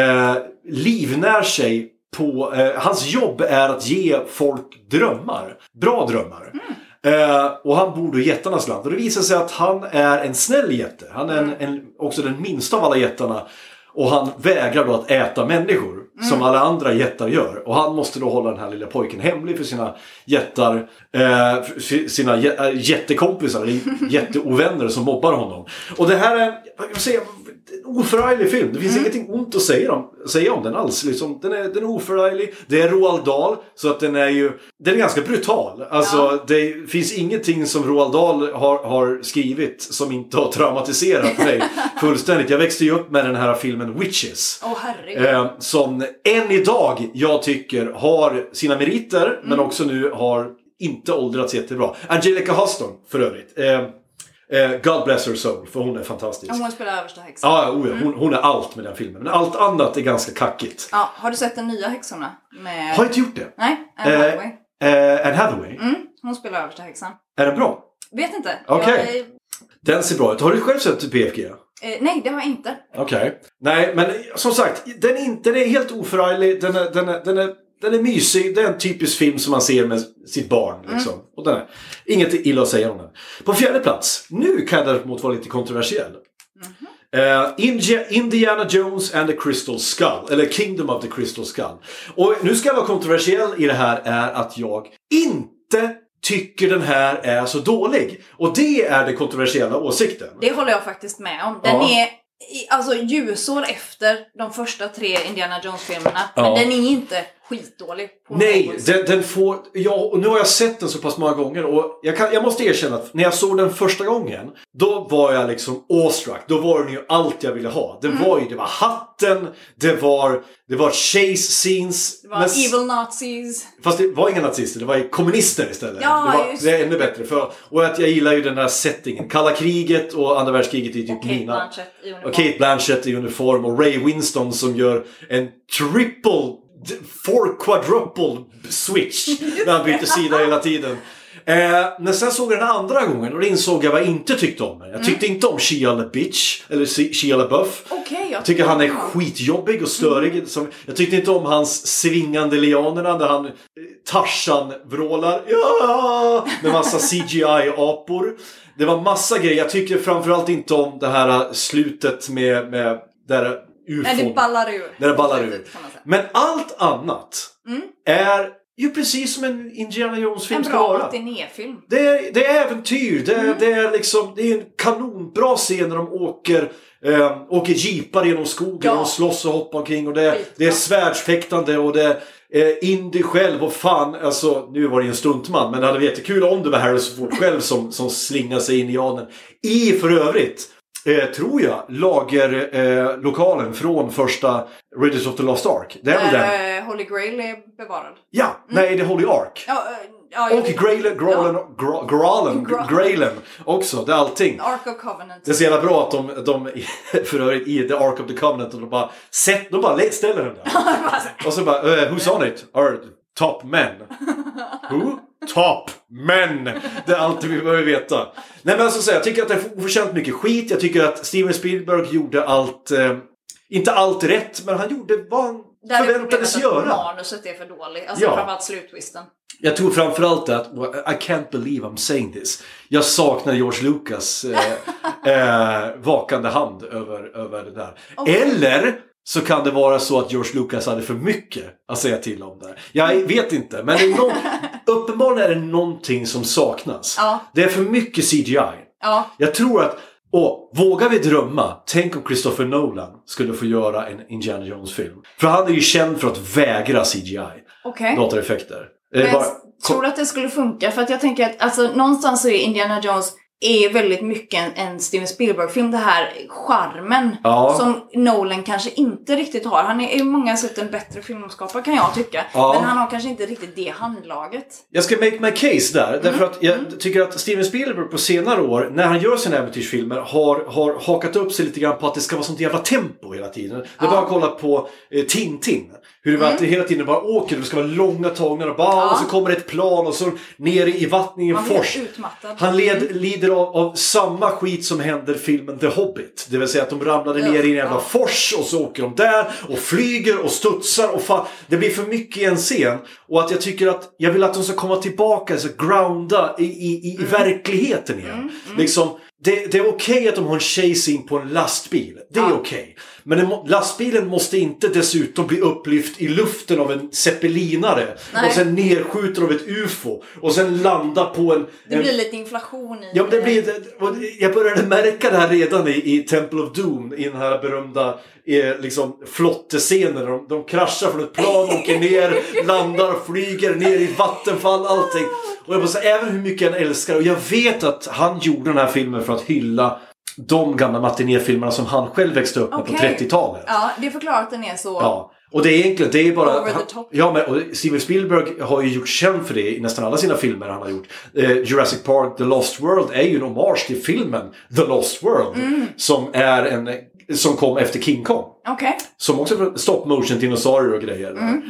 eh, livnär sig på... Eh, hans jobb är att ge folk drömmar. Bra drömmar. Eh, och han bor då i jättarnas land. Och det visar sig att han är en snäll jätte. Han är en, en, också den minsta av alla jättarna. Och han vägrar då att äta människor. Som alla andra jättar gör. Och han måste då hålla den här lilla pojken hemlig för sina jättar. Eh, för sina äh, jättekompisar, jätteovänner som mobbar honom. Och det här är, jag säga, en oförarglig film. Det finns ingenting ont att säga om, säga om den alls. Liksom, den, är, den är oförarglig. Det är Roald Dahl, så att den är ju... Den är ganska brutal. Alltså, det finns ingenting som Roald Dahl har, har skrivit som inte har traumatiserat mig fullständigt. Jag växte ju upp med den här filmen Witches. Åh herregud. Eh, som än idag jag tycker har sina meriter men också nu har inte åldrats jättebra. Angelica Huston för övrigt. Eh, eh, God bless her soul för hon är fantastisk. Hon spelar översta häxan. Ja, oh ja, hon, hon är allt med den filmen. Men allt annat är ganska kackigt. Ja, har du sett den nya häxorna? Med... Har jag inte gjort det? Nej, Anne Eh, Hathaway. Eh, Anne Hathaway. Mm, hon spelar översta häxan. Är den bra? Vet inte. Okej. Jag, eh, Den ser bra ut. Har du själv sett PFG? Eh, nej, det har jag inte. Okej. Nej, men som sagt, den är, inte, den är helt oförarglig. Den är, den, är, den, är, den är mysig. Det är en typisk film som man ser med sitt barn. Liksom. Och den är, inget illa att säga om den. På fjärde plats. Nu kan jag däremot vara lite kontroversiell. India, Indiana Jones and the Crystal Skull. Eller Kingdom of the Crystal Skull. Och nu ska jag vara kontroversiell i det här är att jag inte tycker den här är så dålig. Och det är den kontroversiella åsikten. Det håller jag faktiskt med om. Den Ja. är alltså ljusår efter de första tre Indiana Jones-filmerna. Ja. Men den är inte skitdålig. Nej, den, den får... Ja, och nu har jag sett den så pass många gånger och jag, kan, jag måste erkänna att när jag såg den första gången då var jag liksom awestruck. Då var den ju allt jag ville ha. Mm. Det var ju, det var hatten, det var, det var chase scenes. Det var men- Evil Nazis. Fast det var inga nazister, det var kommunister istället. Ja, det, var, just det är ännu bättre. För, och att jag gillar ju den där settingen. Kalla kriget och andra världskriget är typ Och Kate mina. Blanchett i uniform. Och Kate Blanchett i uniform och Ray Winston som gör en triple, four quadruple switch när han byter sida hela tiden. Eh, men sen såg jag den andra gången och då insåg jag vad jag inte tyckte om den. Jag tyckte inte om Shia LaBeouf, eller Shia LaBeouf. Okej, jag tycker han är skitjobbig och störig. Som, jag tyckte inte om hans svingande lianerna där han eh, Tarzan-vrålar. Ja! Med massa CGI-apor. Det var massa grejer. Jag tycker framförallt inte om det här eh, slutet med, med där ufon. Nej, det ballar ur. När det ballar ur. Men allt annat är ju precis som en Indiana Jones-film En ska bra vara. matinéfilm. Det är, det är äventyr. Det är, det är liksom det är en kanonbra scen när de åker, eh, åker jeepar genom skogen Ja. och slåss och hoppar omkring. Och det, Skitbra. det är svärdsfäktande och det är eh, Indy själv och fan, alltså nu var det ju en stuntman men det hade varit jättekul om det var Harrison Ford själv som, som slingar sig in i anen. I för övrigt Eh, tror jag, lagerlokalen eh, från första Raiders of the Lost Ark. Det är den? Där eh, Holy Grail är bevarad. Ja, nej det är Holy Ark. Ja, eh, ja, Och Graylen, Gralen, Gra- Gralen, Gra- Graylen också. Det är allting. Ark of Covenant. Det är så jävla bra att de, de för övrigt i The Ark of the Covenant, och de bara, sätt, de bara ställer den där. Och så bara, uh, who's on it? Are top men. Who? Top men. Det är allt vi behöver veta. Nej men alltså så jag tycker att det är oförtjänt mycket skit. Jag tycker att Steven Spielberg gjorde allt, eh, inte allt rätt, men han gjorde vad han Där är förväntades göra. Manuset är för dåligt. Alltså Ja. framförallt sluttwisten. Jag tror framförallt att, I can't believe I'm saying this. Jag saknar George Lucas eh, eh, vakande hand över, över det där. Eller så kan det vara så att George Lucas hade för mycket att säga till om där. Jag vet inte, men är någon, uppenbarligen är det någonting som saknas. Ja. Det är för mycket CGI. Ja, Jag tror att, och vågar vi drömma, tänk om Christopher Nolan skulle få göra en Indiana Jones-film. För han är ju känd för att vägra CGI. Det är Men bara- tror att det skulle funka för att jag tänker att alltså, någonstans så är Indiana Jones är väldigt mycket en, en Steven Spielberg-film. Det här charmen Ja. som Nolan kanske inte riktigt har. Han är i många sätt en bättre filmskapare kan jag tycka. Ja. Men han har kanske inte riktigt det handlaget. Jag ska make my case där. Därför Mm. att jag tycker att Steven Spielberg på senare år, när han gör sina äventyrsfilmer, har, har hakat upp sig lite grann på att det ska vara sånt jävla tempo hela tiden. Det är bara att kolla på eh, Tintin. Hur det var att det hela tiden bara åker, det ska vara långa tagningar och, bara, Mm. Ja. och så kommer det ett plan och så ner i vattnet i en fors. Han led, lider av, av samma skit som händer filmen The Hobbit. Det vill säga att de ramlade ner i en jävla Ja. fors och så åker de där och flyger och studsar och fan, det blir för mycket i en scen. Och att jag tycker att jag vill att de ska komma tillbaka, så grounda i, i, i verkligheten igen. Liksom, det, det är okej att de har en chase in på en lastbil. Det är Ja. okej. Men den lastbilen måste inte dessutom bli upplyft i luften av en zeppelinare. Nej. Och sen nerskjuten av ett UFO. Och sen landa på en... Det en blir lite inflation i Ja, det blir, jag började märka det här redan i, i Temple of Doom, i den här berömda eh, liksom, flottescenen. De, de kraschar från ett plan, åker ner, landar, flyger ner i vattenfall, allting. Och jag bara även hur mycket jag älskar och jag vet att han gjorde den här filmen för att hylla de gamla matinéfilmerna som han själv växte upp med på Okej. 30-talet. Ja, det förklarar att den är så... Ja. Och det är egentligen, det är bara... Over the top. Ja, men och Steven Spielberg har ju gjort känd för det i nästan alla sina filmer han har gjort. Eh, Jurassic Park, The Lost World är ju en hommage till filmen The Lost World. Mm. Som är en... Som kom efter King Kong. Okej. Som också är stop motion dinosaurier och grejer. Mm,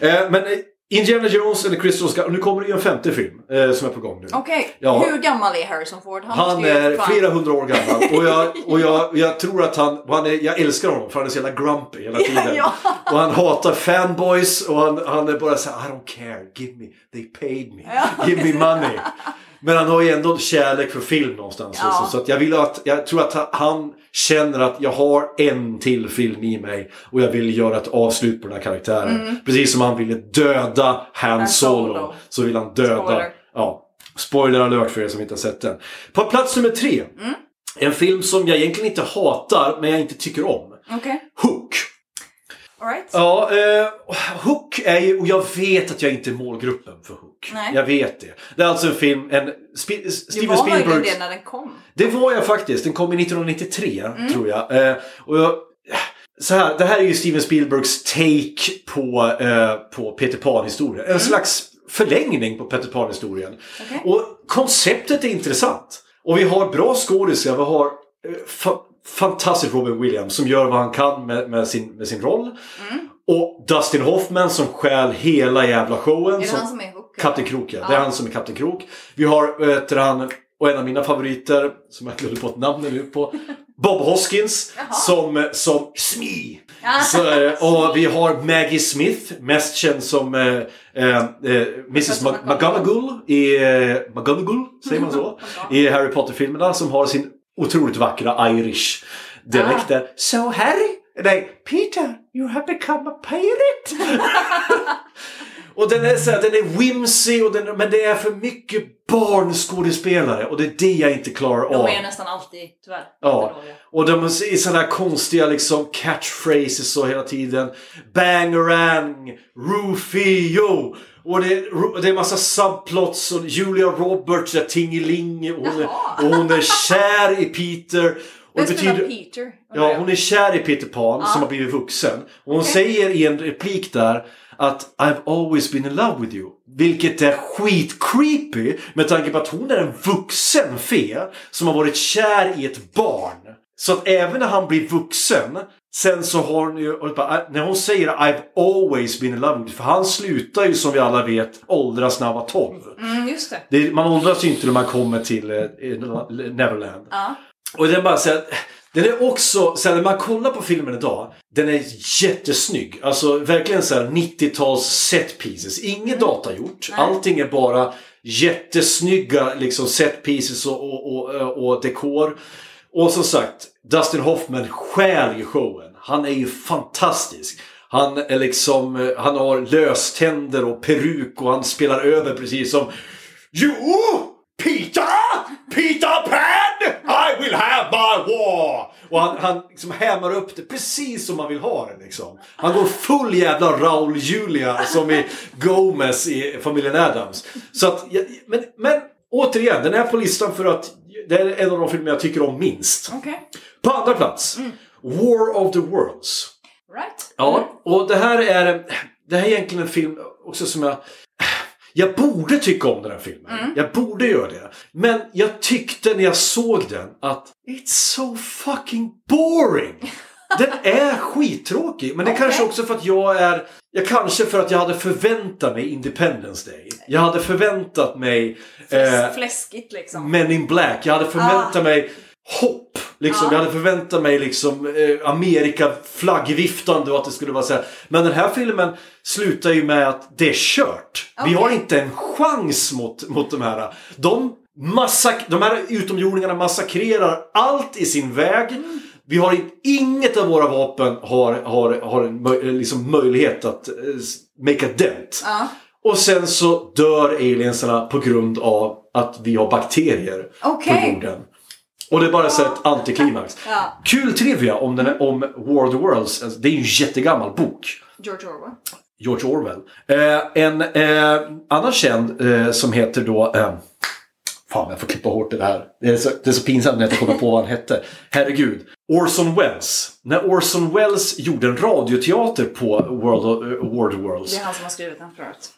Eh, men eh, Indiana Jones eller Crystal Skull, nu kommer det ju en femte film eh, som är på gång nu. Okej. Ja. Hur gammal är Harrison Ford? Han ju är flera hundra år gammal och jag, och jag, jag tror att han, han är, jag älskar honom för han är så jävla grumpy hela tiden. Ja. Och han hatar fanboys och han, han är bara så här, I don't care, give me, they paid me, give me money. Men han har ju ändå kärlek för film någonstans. Ja. liksom. Så att jag, vill att, jag tror att han känner att jag har en till film i mig och jag vill göra ett avslut på den här karaktären. Precis som han ville döda Han Solo, Solo. så vill han döda Spoiler. Ja, spoiler alert för er som inte har sett den. På plats nummer tre. Mm. En film som jag egentligen inte hatar, men jag inte tycker om. Okej. Hook. Alright. Ja, eh, Hook är ju, och jag vet att jag inte är målgruppen för Hook. Nej. Jag vet det. Det är alltså en film, en Du Steven var möjligen Spielbergs... det när den kom. Det var jag faktiskt. Den kom i 1993, Mm. tror jag. Eh, och jag så här, det här är ju Steven Spielbergs take på, eh, på Peter Pan-historien. En slags förlängning på Peter Pan-historien. Mm. Okej. Och konceptet är intressant. Och vi har bra skådisar. Vi har eh, fa- fantastisk Robin Williams som gör vad han kan med, med, sin, med sin roll. Mm. Och Dustin Hoffman som stjäl hela jävla showen. Är det som, han som är Hook? Kapten Krok, ja. Det är han som är Kapten Krok. Vi har, vet han, och en av mina favoriter, som jag glömde på namnet nu på, Bob Hoskins, som, som Smee. Ja. Så, eh, och vi har Maggie Smith, mest känd som eh, eh, eh, Mrs McGonagall i eh, McGonagall, säger man så? I Harry Potter-filmerna som har sin otroligt vackra Irish dialekt där. So Harry, nej, Peter, you have become a pirate. Och den är, så här, den är whimsy, och den, men det är för mycket barnskådespelare och det är det jag inte klarar av. De är nästan alltid, tyvärr. Ja, och de är sådana här konstiga liksom catchphrases så hela tiden. Bangarang, Rufio. Och det, är- det är massa subplots och Julia Roberts är tingeling och hon är, och hon är kär i Peter. Och det betyder, Peter? Ja, hon är kär i Peter Pan som har blivit vuxen. Och hon säger i en replik där att I've always been in love with you. Vilket är skitcreepy med tanke på att hon är en vuxen fe som har varit kär i ett barn. Så att även när han blir vuxen Sen så har hon ju, när hon säger I've always been in love with you, för han slutar ju som vi alla vet åldras när han var 12. Mm, just det. Det, man åldras ju inte när man kommer till eh, Neverland. Ja. Och den bara så här, den är också, så här, när man kollar på filmen idag, den är jättesnygg. Alltså verkligen så här 90-tals set pieces. Inget datagjort. Allting är bara jättesnygga liksom set pieces och, och, och, och dekor. Och som sagt, Dustin Hoffman stjäl ju showen. Han är ju fantastisk. Han är liksom, eh, han har löständer och peruk och han spelar över precis som You! Peter! Peter Pan! War! Och han, han liksom hämmar upp det precis som man vill ha det liksom. Han går full jävla Raul Julia som i Gomez i familjen Adams. Så att, men, men återigen, den är på listan för att det är en av de filmer jag tycker om minst. Okej. På andra plats, War of the Worlds. Right. Ja, och det här är, det här är egentligen en film också som jag... Jag borde tycka om den här filmen. Jag borde göra det. Men jag tyckte när jag såg den att It's so fucking boring! Den är skittråkig. Men det Okej. kanske också för att jag är... Jag kanske för att jag hade förväntat mig Independence Day. Jag hade förväntat mig... Fläs- eh, Fläskigt liksom. Men in Black. Jag hade förväntat Ah. mig hopp. Liksom. Ja. Jag hade förväntat mig liksom eh, Amerika flaggviftande och att det skulle vara så här. Men den här filmen slutar ju med att det är kört. Vi Okej. har inte en chans mot, mot de här. De, massak- de här utomjordingarna massakrerar allt i sin väg. Vi har in- inget av våra vapen har, har, har en möj, liksom möjlighet att eh, make a dent. Ja. Och sen så dör aliensarna på grund av att vi har bakterier Okej. på jorden. Och det är bara så ett antiklimax. Ja. Kul trivia om, den om War of the Worlds. Alltså, Det är ju en jättegammal bok. George Orwell. George Orwell. Eh, en eh, annan känd eh, som heter då... Eh, fan, jag får klippa hårt det här. Det är, så, det är så pinsamt när jag inte kommer på vad han hette. Herregud. Orson Welles. När Orson Welles gjorde en radioteater på World of, eh, War of the Worlds. Det är han som har skrivit den förut.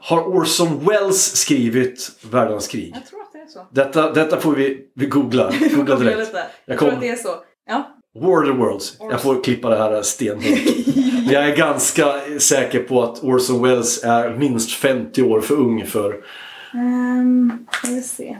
Har Orson Welles skrivit Världens krig? jag tror det så. Detta, detta får vi, vi googla. Googla direkt. Jag Jag tror att det är så. Ja. War of the Worlds. Jag får klippa det här stenhårt. Jag är ganska säker på att Orson Welles är minst 50 år för ung för... Um, ska vi se.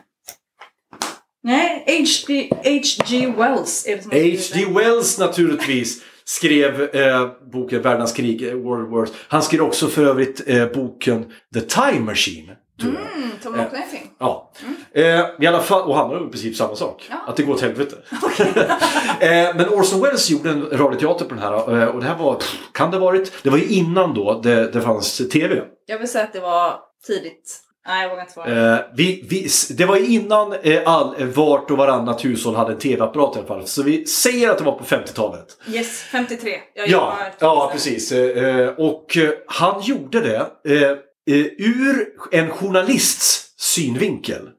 Nej, H.G. H.G. Wells är det som H.G. Wells naturligtvis skrev eh, boken Världens krig, eh, World Wars. Han skrev också för övrigt eh, boken The Time Machine. Mm, som också är. Ja. Eh, I alla fall, och handlar om i princip samma sak. Ja. Att det går åt helvete. eh, men Orson Welles gjorde en radioteater på den här. Eh, och det här var, pff, kan det ha varit? Det var ju innan då det, det fanns TV. Jag vill säga att det var tidigt. Nej, jag vågar inte svara. Eh, vi, vi, det var innan eh, all, eh, vart och varannat hushåll hade en TV-apparat i alla fall. Så vi säger att det var på 50-talet. Yes, 53. Jag Ja, ja precis. Eh, eh, och eh, han gjorde det eh, eh, ur en journalists synvinkel.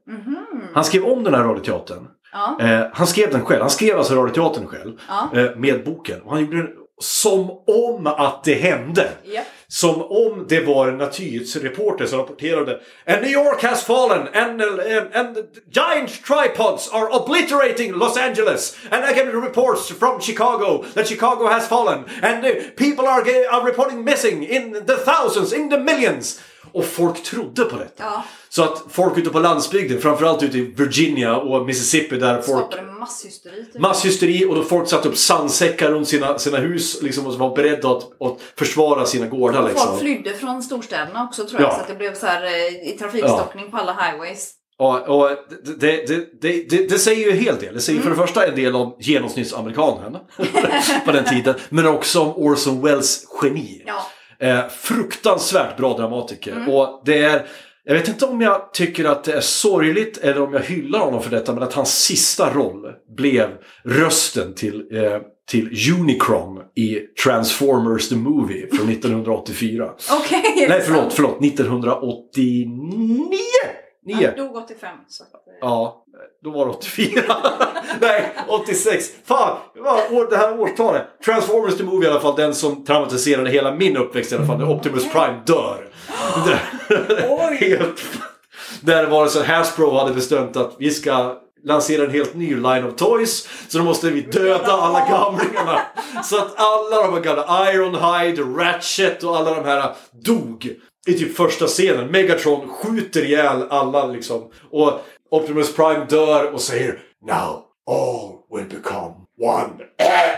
Han skrev om den här radioteatern. Ja. Eh, han skrev den själv. Han skrev alltså radioteatern själv. Ja. Eh, med boken. Och han gjorde den som om att det hände. Japp. Som om det var en nyhetsreporter som rapporterade And New York has fallen and, and, and giant tripods are obliterating Los Angeles and I get reports from Chicago that Chicago has fallen and people are, are reporting missing in the thousands, in the millions. Och folk trodde på detta. Ja. Så att folk ute på landsbygden, framförallt ute i Virginia och Mississippi där folk Skapade masshysteri. Typ. Masshysteri och då folk satte upp sandsäckar runt sina, sina hus liksom, och var beredda att, att försvara sina gårdar. Folk Liksom. flydde från storstäderna också tror jag. Ja. Så att det blev så här eh, i trafikstockning på alla highways. Och, och det, det, det, det, säger ju en hel del. Det säger för det första en del om genomsnittsamerikanen på den tiden. Men också om Orson Welles geni. Ja. Eh, fruktansvärt bra dramatiker. Och det är, jag vet inte om jag tycker att det är sorgligt eller om jag hyllar honom för detta. Men att hans sista roll blev rösten till, eh, till Unicron i Transformers the Movie från 1984. Okej. det Nej, förlåt, förlåt. 1989! Han dog 85. Så eh, Ja, då var det 84. Nej, 86. Fan, det här årtalet. Transformers the Movie i alla fall, den som traumatiserade hela min uppväxt i alla fall. Där Optimus Prime dör. Helt... Där var det så Hasbro hade bestämt att vi ska lansera en helt ny line of toys. Så då måste vi döda alla gamlingarna. Så att alla de här gamla, Ironhide, Ratchet och alla de här dog. I typ första scenen. Megatron skjuter ihjäl alla liksom. Och Optimus Prime dör och säger Now all will become one.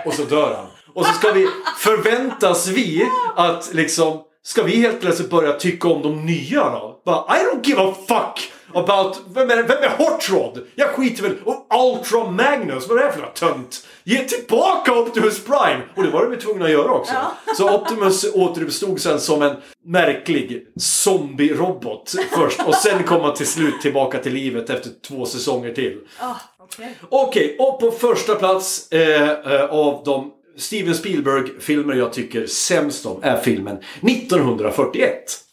Och så dör han. Och så ska vi, förväntas vi att liksom, ska vi helt plötsligt börja tycka om de nya då? Bara, I don't give a fuck about, vem är, vem är Hot Rod? Jag skiter väl, och Ultra Magnus, vad är det för något tönt? Ge tillbaka Optimus Prime! Och det var de ju tvungna att göra också. Så Optimus återuppstod sen som en märklig zombie-robot först och sen kom han till slut tillbaka till livet efter två säsonger till. Ah, okej. Okej, och på första plats eh, eh, av de Steven Spielberg-filmer jag tycker sämst om är filmen 1941.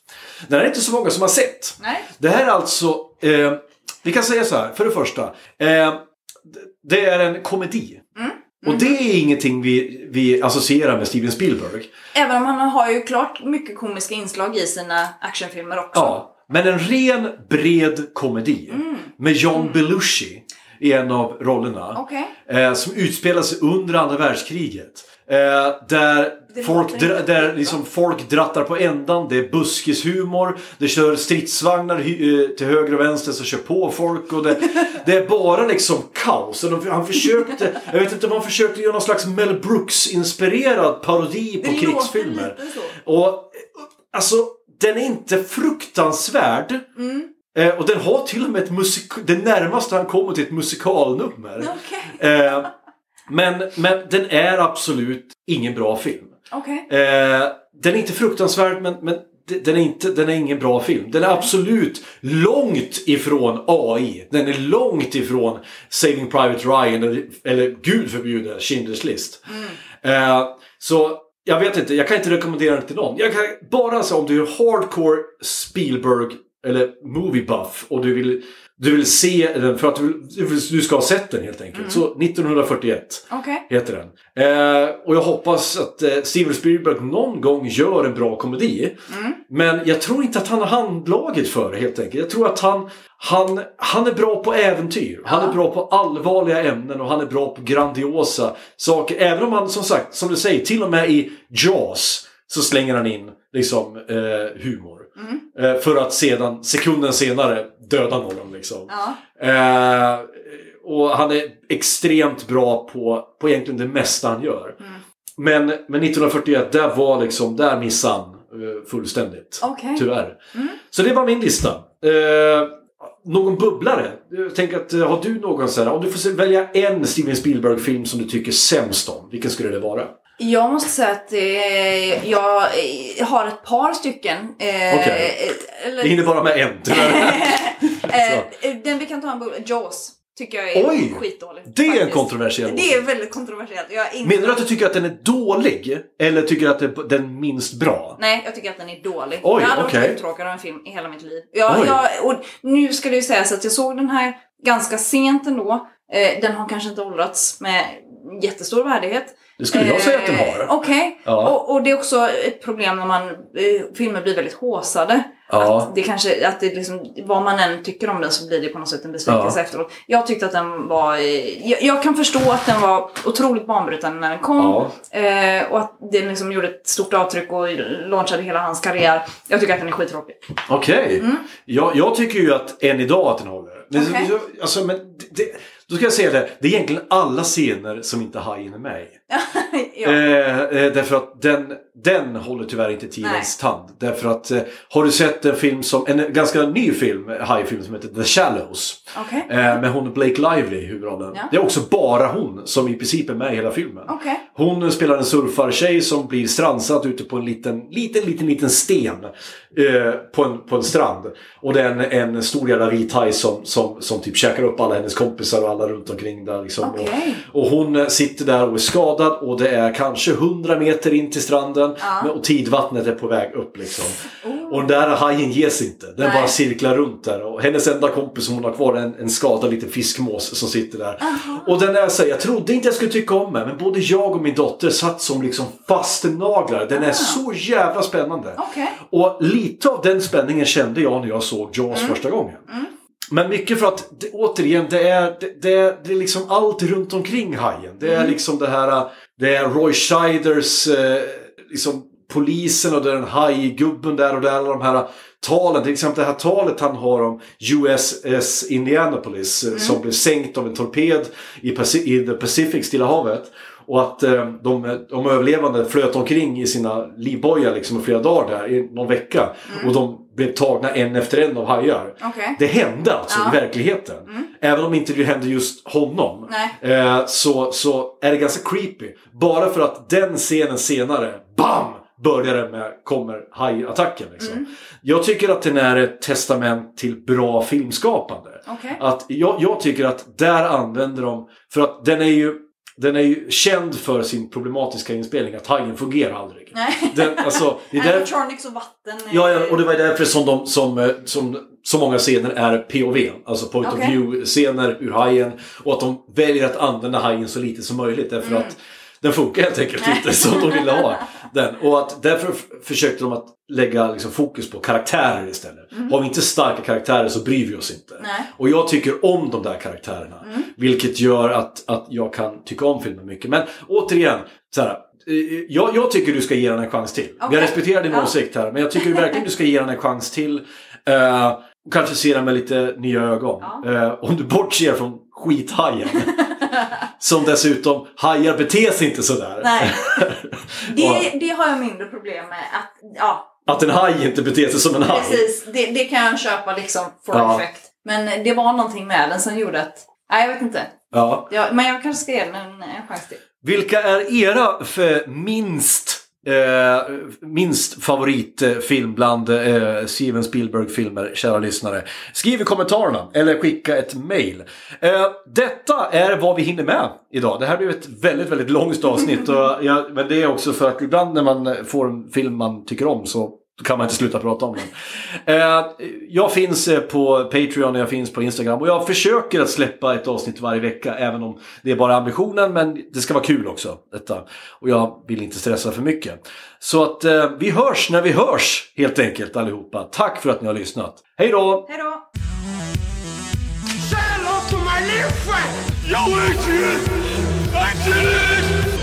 Den är inte så många som har sett. Nej. Det här är alltså, eh, vi kan säga så här, för det första. Eh, det är en komedi. Och det är ingenting vi, vi associerar med Steven Spielberg. Även om han har ju klart mycket komiska inslag i sina actionfilmer också. Ja, men en ren bred komedi. Med John Belushi i en av rollerna. Okej. Eh, som utspelar sig under andra världskriget. Eh, där Det folk, dra, där liksom folk drattar på ändan. Det är buskishumor. Det kör stridsvagnar eh, till höger och vänster som kör på folk. Och det, det är bara liksom kaos. De, han försökte, jag vet inte om han försökte göra någon slags Mel Brooks-inspirerad parodi på Det krigsfilmer. Och alltså, den är inte fruktansvärd. Mm. Eh, och den har till och med ett musik... Det närmaste han kommer till ett musikalnummer. Okej. Eh, Men, men den är absolut ingen bra film. Okej. Eh, den är inte fruktansvärd men, men den är, inte, den är ingen bra film. Den är absolut långt ifrån AI. Den är långt ifrån Saving Private Ryan eller, eller gud förbjude Schindler's list. Eh, så jag vet inte, jag kan inte rekommendera den till någon. Jag kan bara säga om du är hardcore Spielberg eller movie buff och du vill, du vill se den för att du, vill- du ska ha sett den helt enkelt. Så 1941 Okej. heter den. Eh, och jag hoppas att eh, Steven Spielberg någon gång gör en bra komedi. Men jag tror inte att han har handlaget för det helt enkelt. Jag tror att han, han, han är bra på äventyr. Han är bra på allvarliga ämnen och han är bra på grandiosa saker. Även om han som sagt, som du säger, till och med i Jaws så slänger han in liksom eh, humor. Eh, för att sedan, sekunden senare, döda någon liksom. Ja. Eh, och han är extremt bra på, på egentligen det mesta han gör. Men, men 1941, där var liksom, där missade han eh, fullständigt. Okej. Tyvärr. Så det var min lista. Eh, någon bubblare? Tänker att, eh, har du någon sån här, om du får välja en Steven Spielberg-film som du tycker sämst om, vilken skulle det vara? Jag måste säga att eh, jag eh, har ett par stycken. Eh, eller- Det hinner bara med en, tyvärr. Eh, den vi kan ta en Jaws. Tycker jag är Oj! skitdålig. Det är en faktiskt. kontroversiell Det är väldigt kontroversiellt. Jag inte... Menar du att du tycker att den är dålig? Eller tycker du att det är den minst bra? Nej, jag tycker att den är dålig. Oj, jag hade varit okej. uttråkad av en film i hela mitt liv. Jag, jag, och nu ska det ju sägas att jag såg den här ganska sent ändå. Eh, den har kanske inte åldrats med jättestor värdighet. Det skulle jag säga att den Eh, har. Okej. Ja. Och, och det är också ett problem när man, eh, filmer blir väldigt håsade. Ja. Att det kanske, att det liksom, vad man än tycker om den så blir det på något sätt en besvikelse Ja. efteråt. Jag tyckte att den var, eh, jag, jag kan förstå att den var otroligt banbrytande när den kom. Ja. Eh, och att den liksom gjorde ett stort avtryck och launchade hela hans karriär. Jag tycker att den är skittråkig. Okej. Jag, jag tycker ju att än idag att den håller. Men, Mm. Så- alltså, men det, då ska jag säga det. Det är egentligen alla scener som inte hajen är med i. ja. Eh, eh, därför att den, den håller tyvärr inte tidens tand. Därför att eh, har du sett en film som, en ganska ny film, hajfilm som heter The Shallows. Okej. Eh, med hon Blake Lively i huvudrollen. Ja. Det är också bara hon som i princip är med i hela filmen. Okej. Hon spelar en surfartjej som blir strandsatt ute på en liten, liten, liten, liten sten. Eh, på, en, på en strand. Och det är en, en stor jävla vit haj som, som, som typ käkar upp alla hennes kompisar och alla runt omkring där. Liksom. Okej. Och, och hon sitter där och är skadad och det är kanske 100 meter in till stranden. Ja. Och tidvattnet är på väg upp liksom. Oh. Och den där hajen ger sig inte. Den Nej. bara cirklar runt där. Och hennes enda kompis som hon har kvar är en, en skadad liten fiskmås som sitter där. Och den är så här, jag trodde inte jag skulle tycka om den. Men både jag och min dotter satt som liksom fastnaglar. Den är så jävla spännande. Okej. Och lite av den spänningen kände jag när jag såg Jaws Mm. första gången. Men mycket för att, det, återigen, det är, det, det, det är liksom allt runt omkring hajen. Det Mm. är liksom det här, det är Roy Scheiders, eh, liksom polisen och det är en hajgubben där och där, alla de här talen. Till exempel det här talet han har om USS Indianapolis eh, som blev sänkt av en torped i, Paci- i the Pacific, Stilla havet. Och att eh, de, de överlevande flöt omkring i sina livbojar liksom i flera dagar där, i någon vecka. Och de blev tagna en efter en av hajar. Okej. Det hände alltså Ja. i verkligheten. Även om inte det hände just honom. Eh, så, så är det ganska creepy. Bara för att den scenen senare, BAM! Börjar det med, kommer hajattacken. Liksom. Jag tycker att den är ett testament till bra filmskapande. Okej. Att jag, jag tycker att där använder de, för att den är ju den är ju känd för sin problematiska inspelning, att hajen fungerar aldrig. Nej. Den, alltså, det är där, Animatronics och vatten. Ja, ja, och det var därför som, de, som, eh, som så många scener är POV. Alltså point Okej. of view-scener ur hajen. Och att de väljer att använda hajen så lite som möjligt. Därför Mm. att den funkar helt enkelt inte som de ville ha den. Och att därför försökte de att lägga liksom, fokus på karaktärer istället. Har vi inte starka karaktärer så bryr vi oss inte. Mm. Nej. Och jag tycker om de där karaktärerna. Vilket gör att, att jag kan tycka om filmen mycket. Men återigen, så här, eh, jag, jag tycker du ska ge den en chans till. Jag Okej. respekterar din Ja. åsikt här, men jag tycker verkligen du ska ge den en chans till. Eh, och kanske se den med lite nya ögon. Ja. Eh, om du bortser från skithajen. som dessutom, hajar beter sig inte sådär. Nej. Det, det har jag mindre problem med. Att, ja, att en haj inte beter sig som en haj. precis. Det, det kan jag köpa liksom for Ja. effect. Men det var någonting med den som gjorde att... Nej, jag vet inte. Ja. Ja, men jag kanske ska ge den en, en chans till. Vilka är era för minst, eh, minst favoritfilm bland eh, Steven Spielberg-filmer, kära lyssnare? Skriv i kommentarerna eller skicka ett mail. Eh, detta är vad vi hinner med idag. Det här blir ett väldigt, väldigt långt avsnitt. Och jag, men det är också för att ibland när man får en film man tycker om så kan man inte sluta prata om den. Eh, jag finns eh, på Patreon och jag finns på Instagram. Och jag försöker att släppa ett avsnitt varje vecka. Även om det är bara ambitionen. Men det ska vara kul också. Detta. Och jag vill inte stressa för mycket. Så att eh, vi hörs när vi hörs helt enkelt allihopa. Tack för att ni har lyssnat. Hej då! Hej då! Say hello to my little friend! Yo, Adrian! I did it!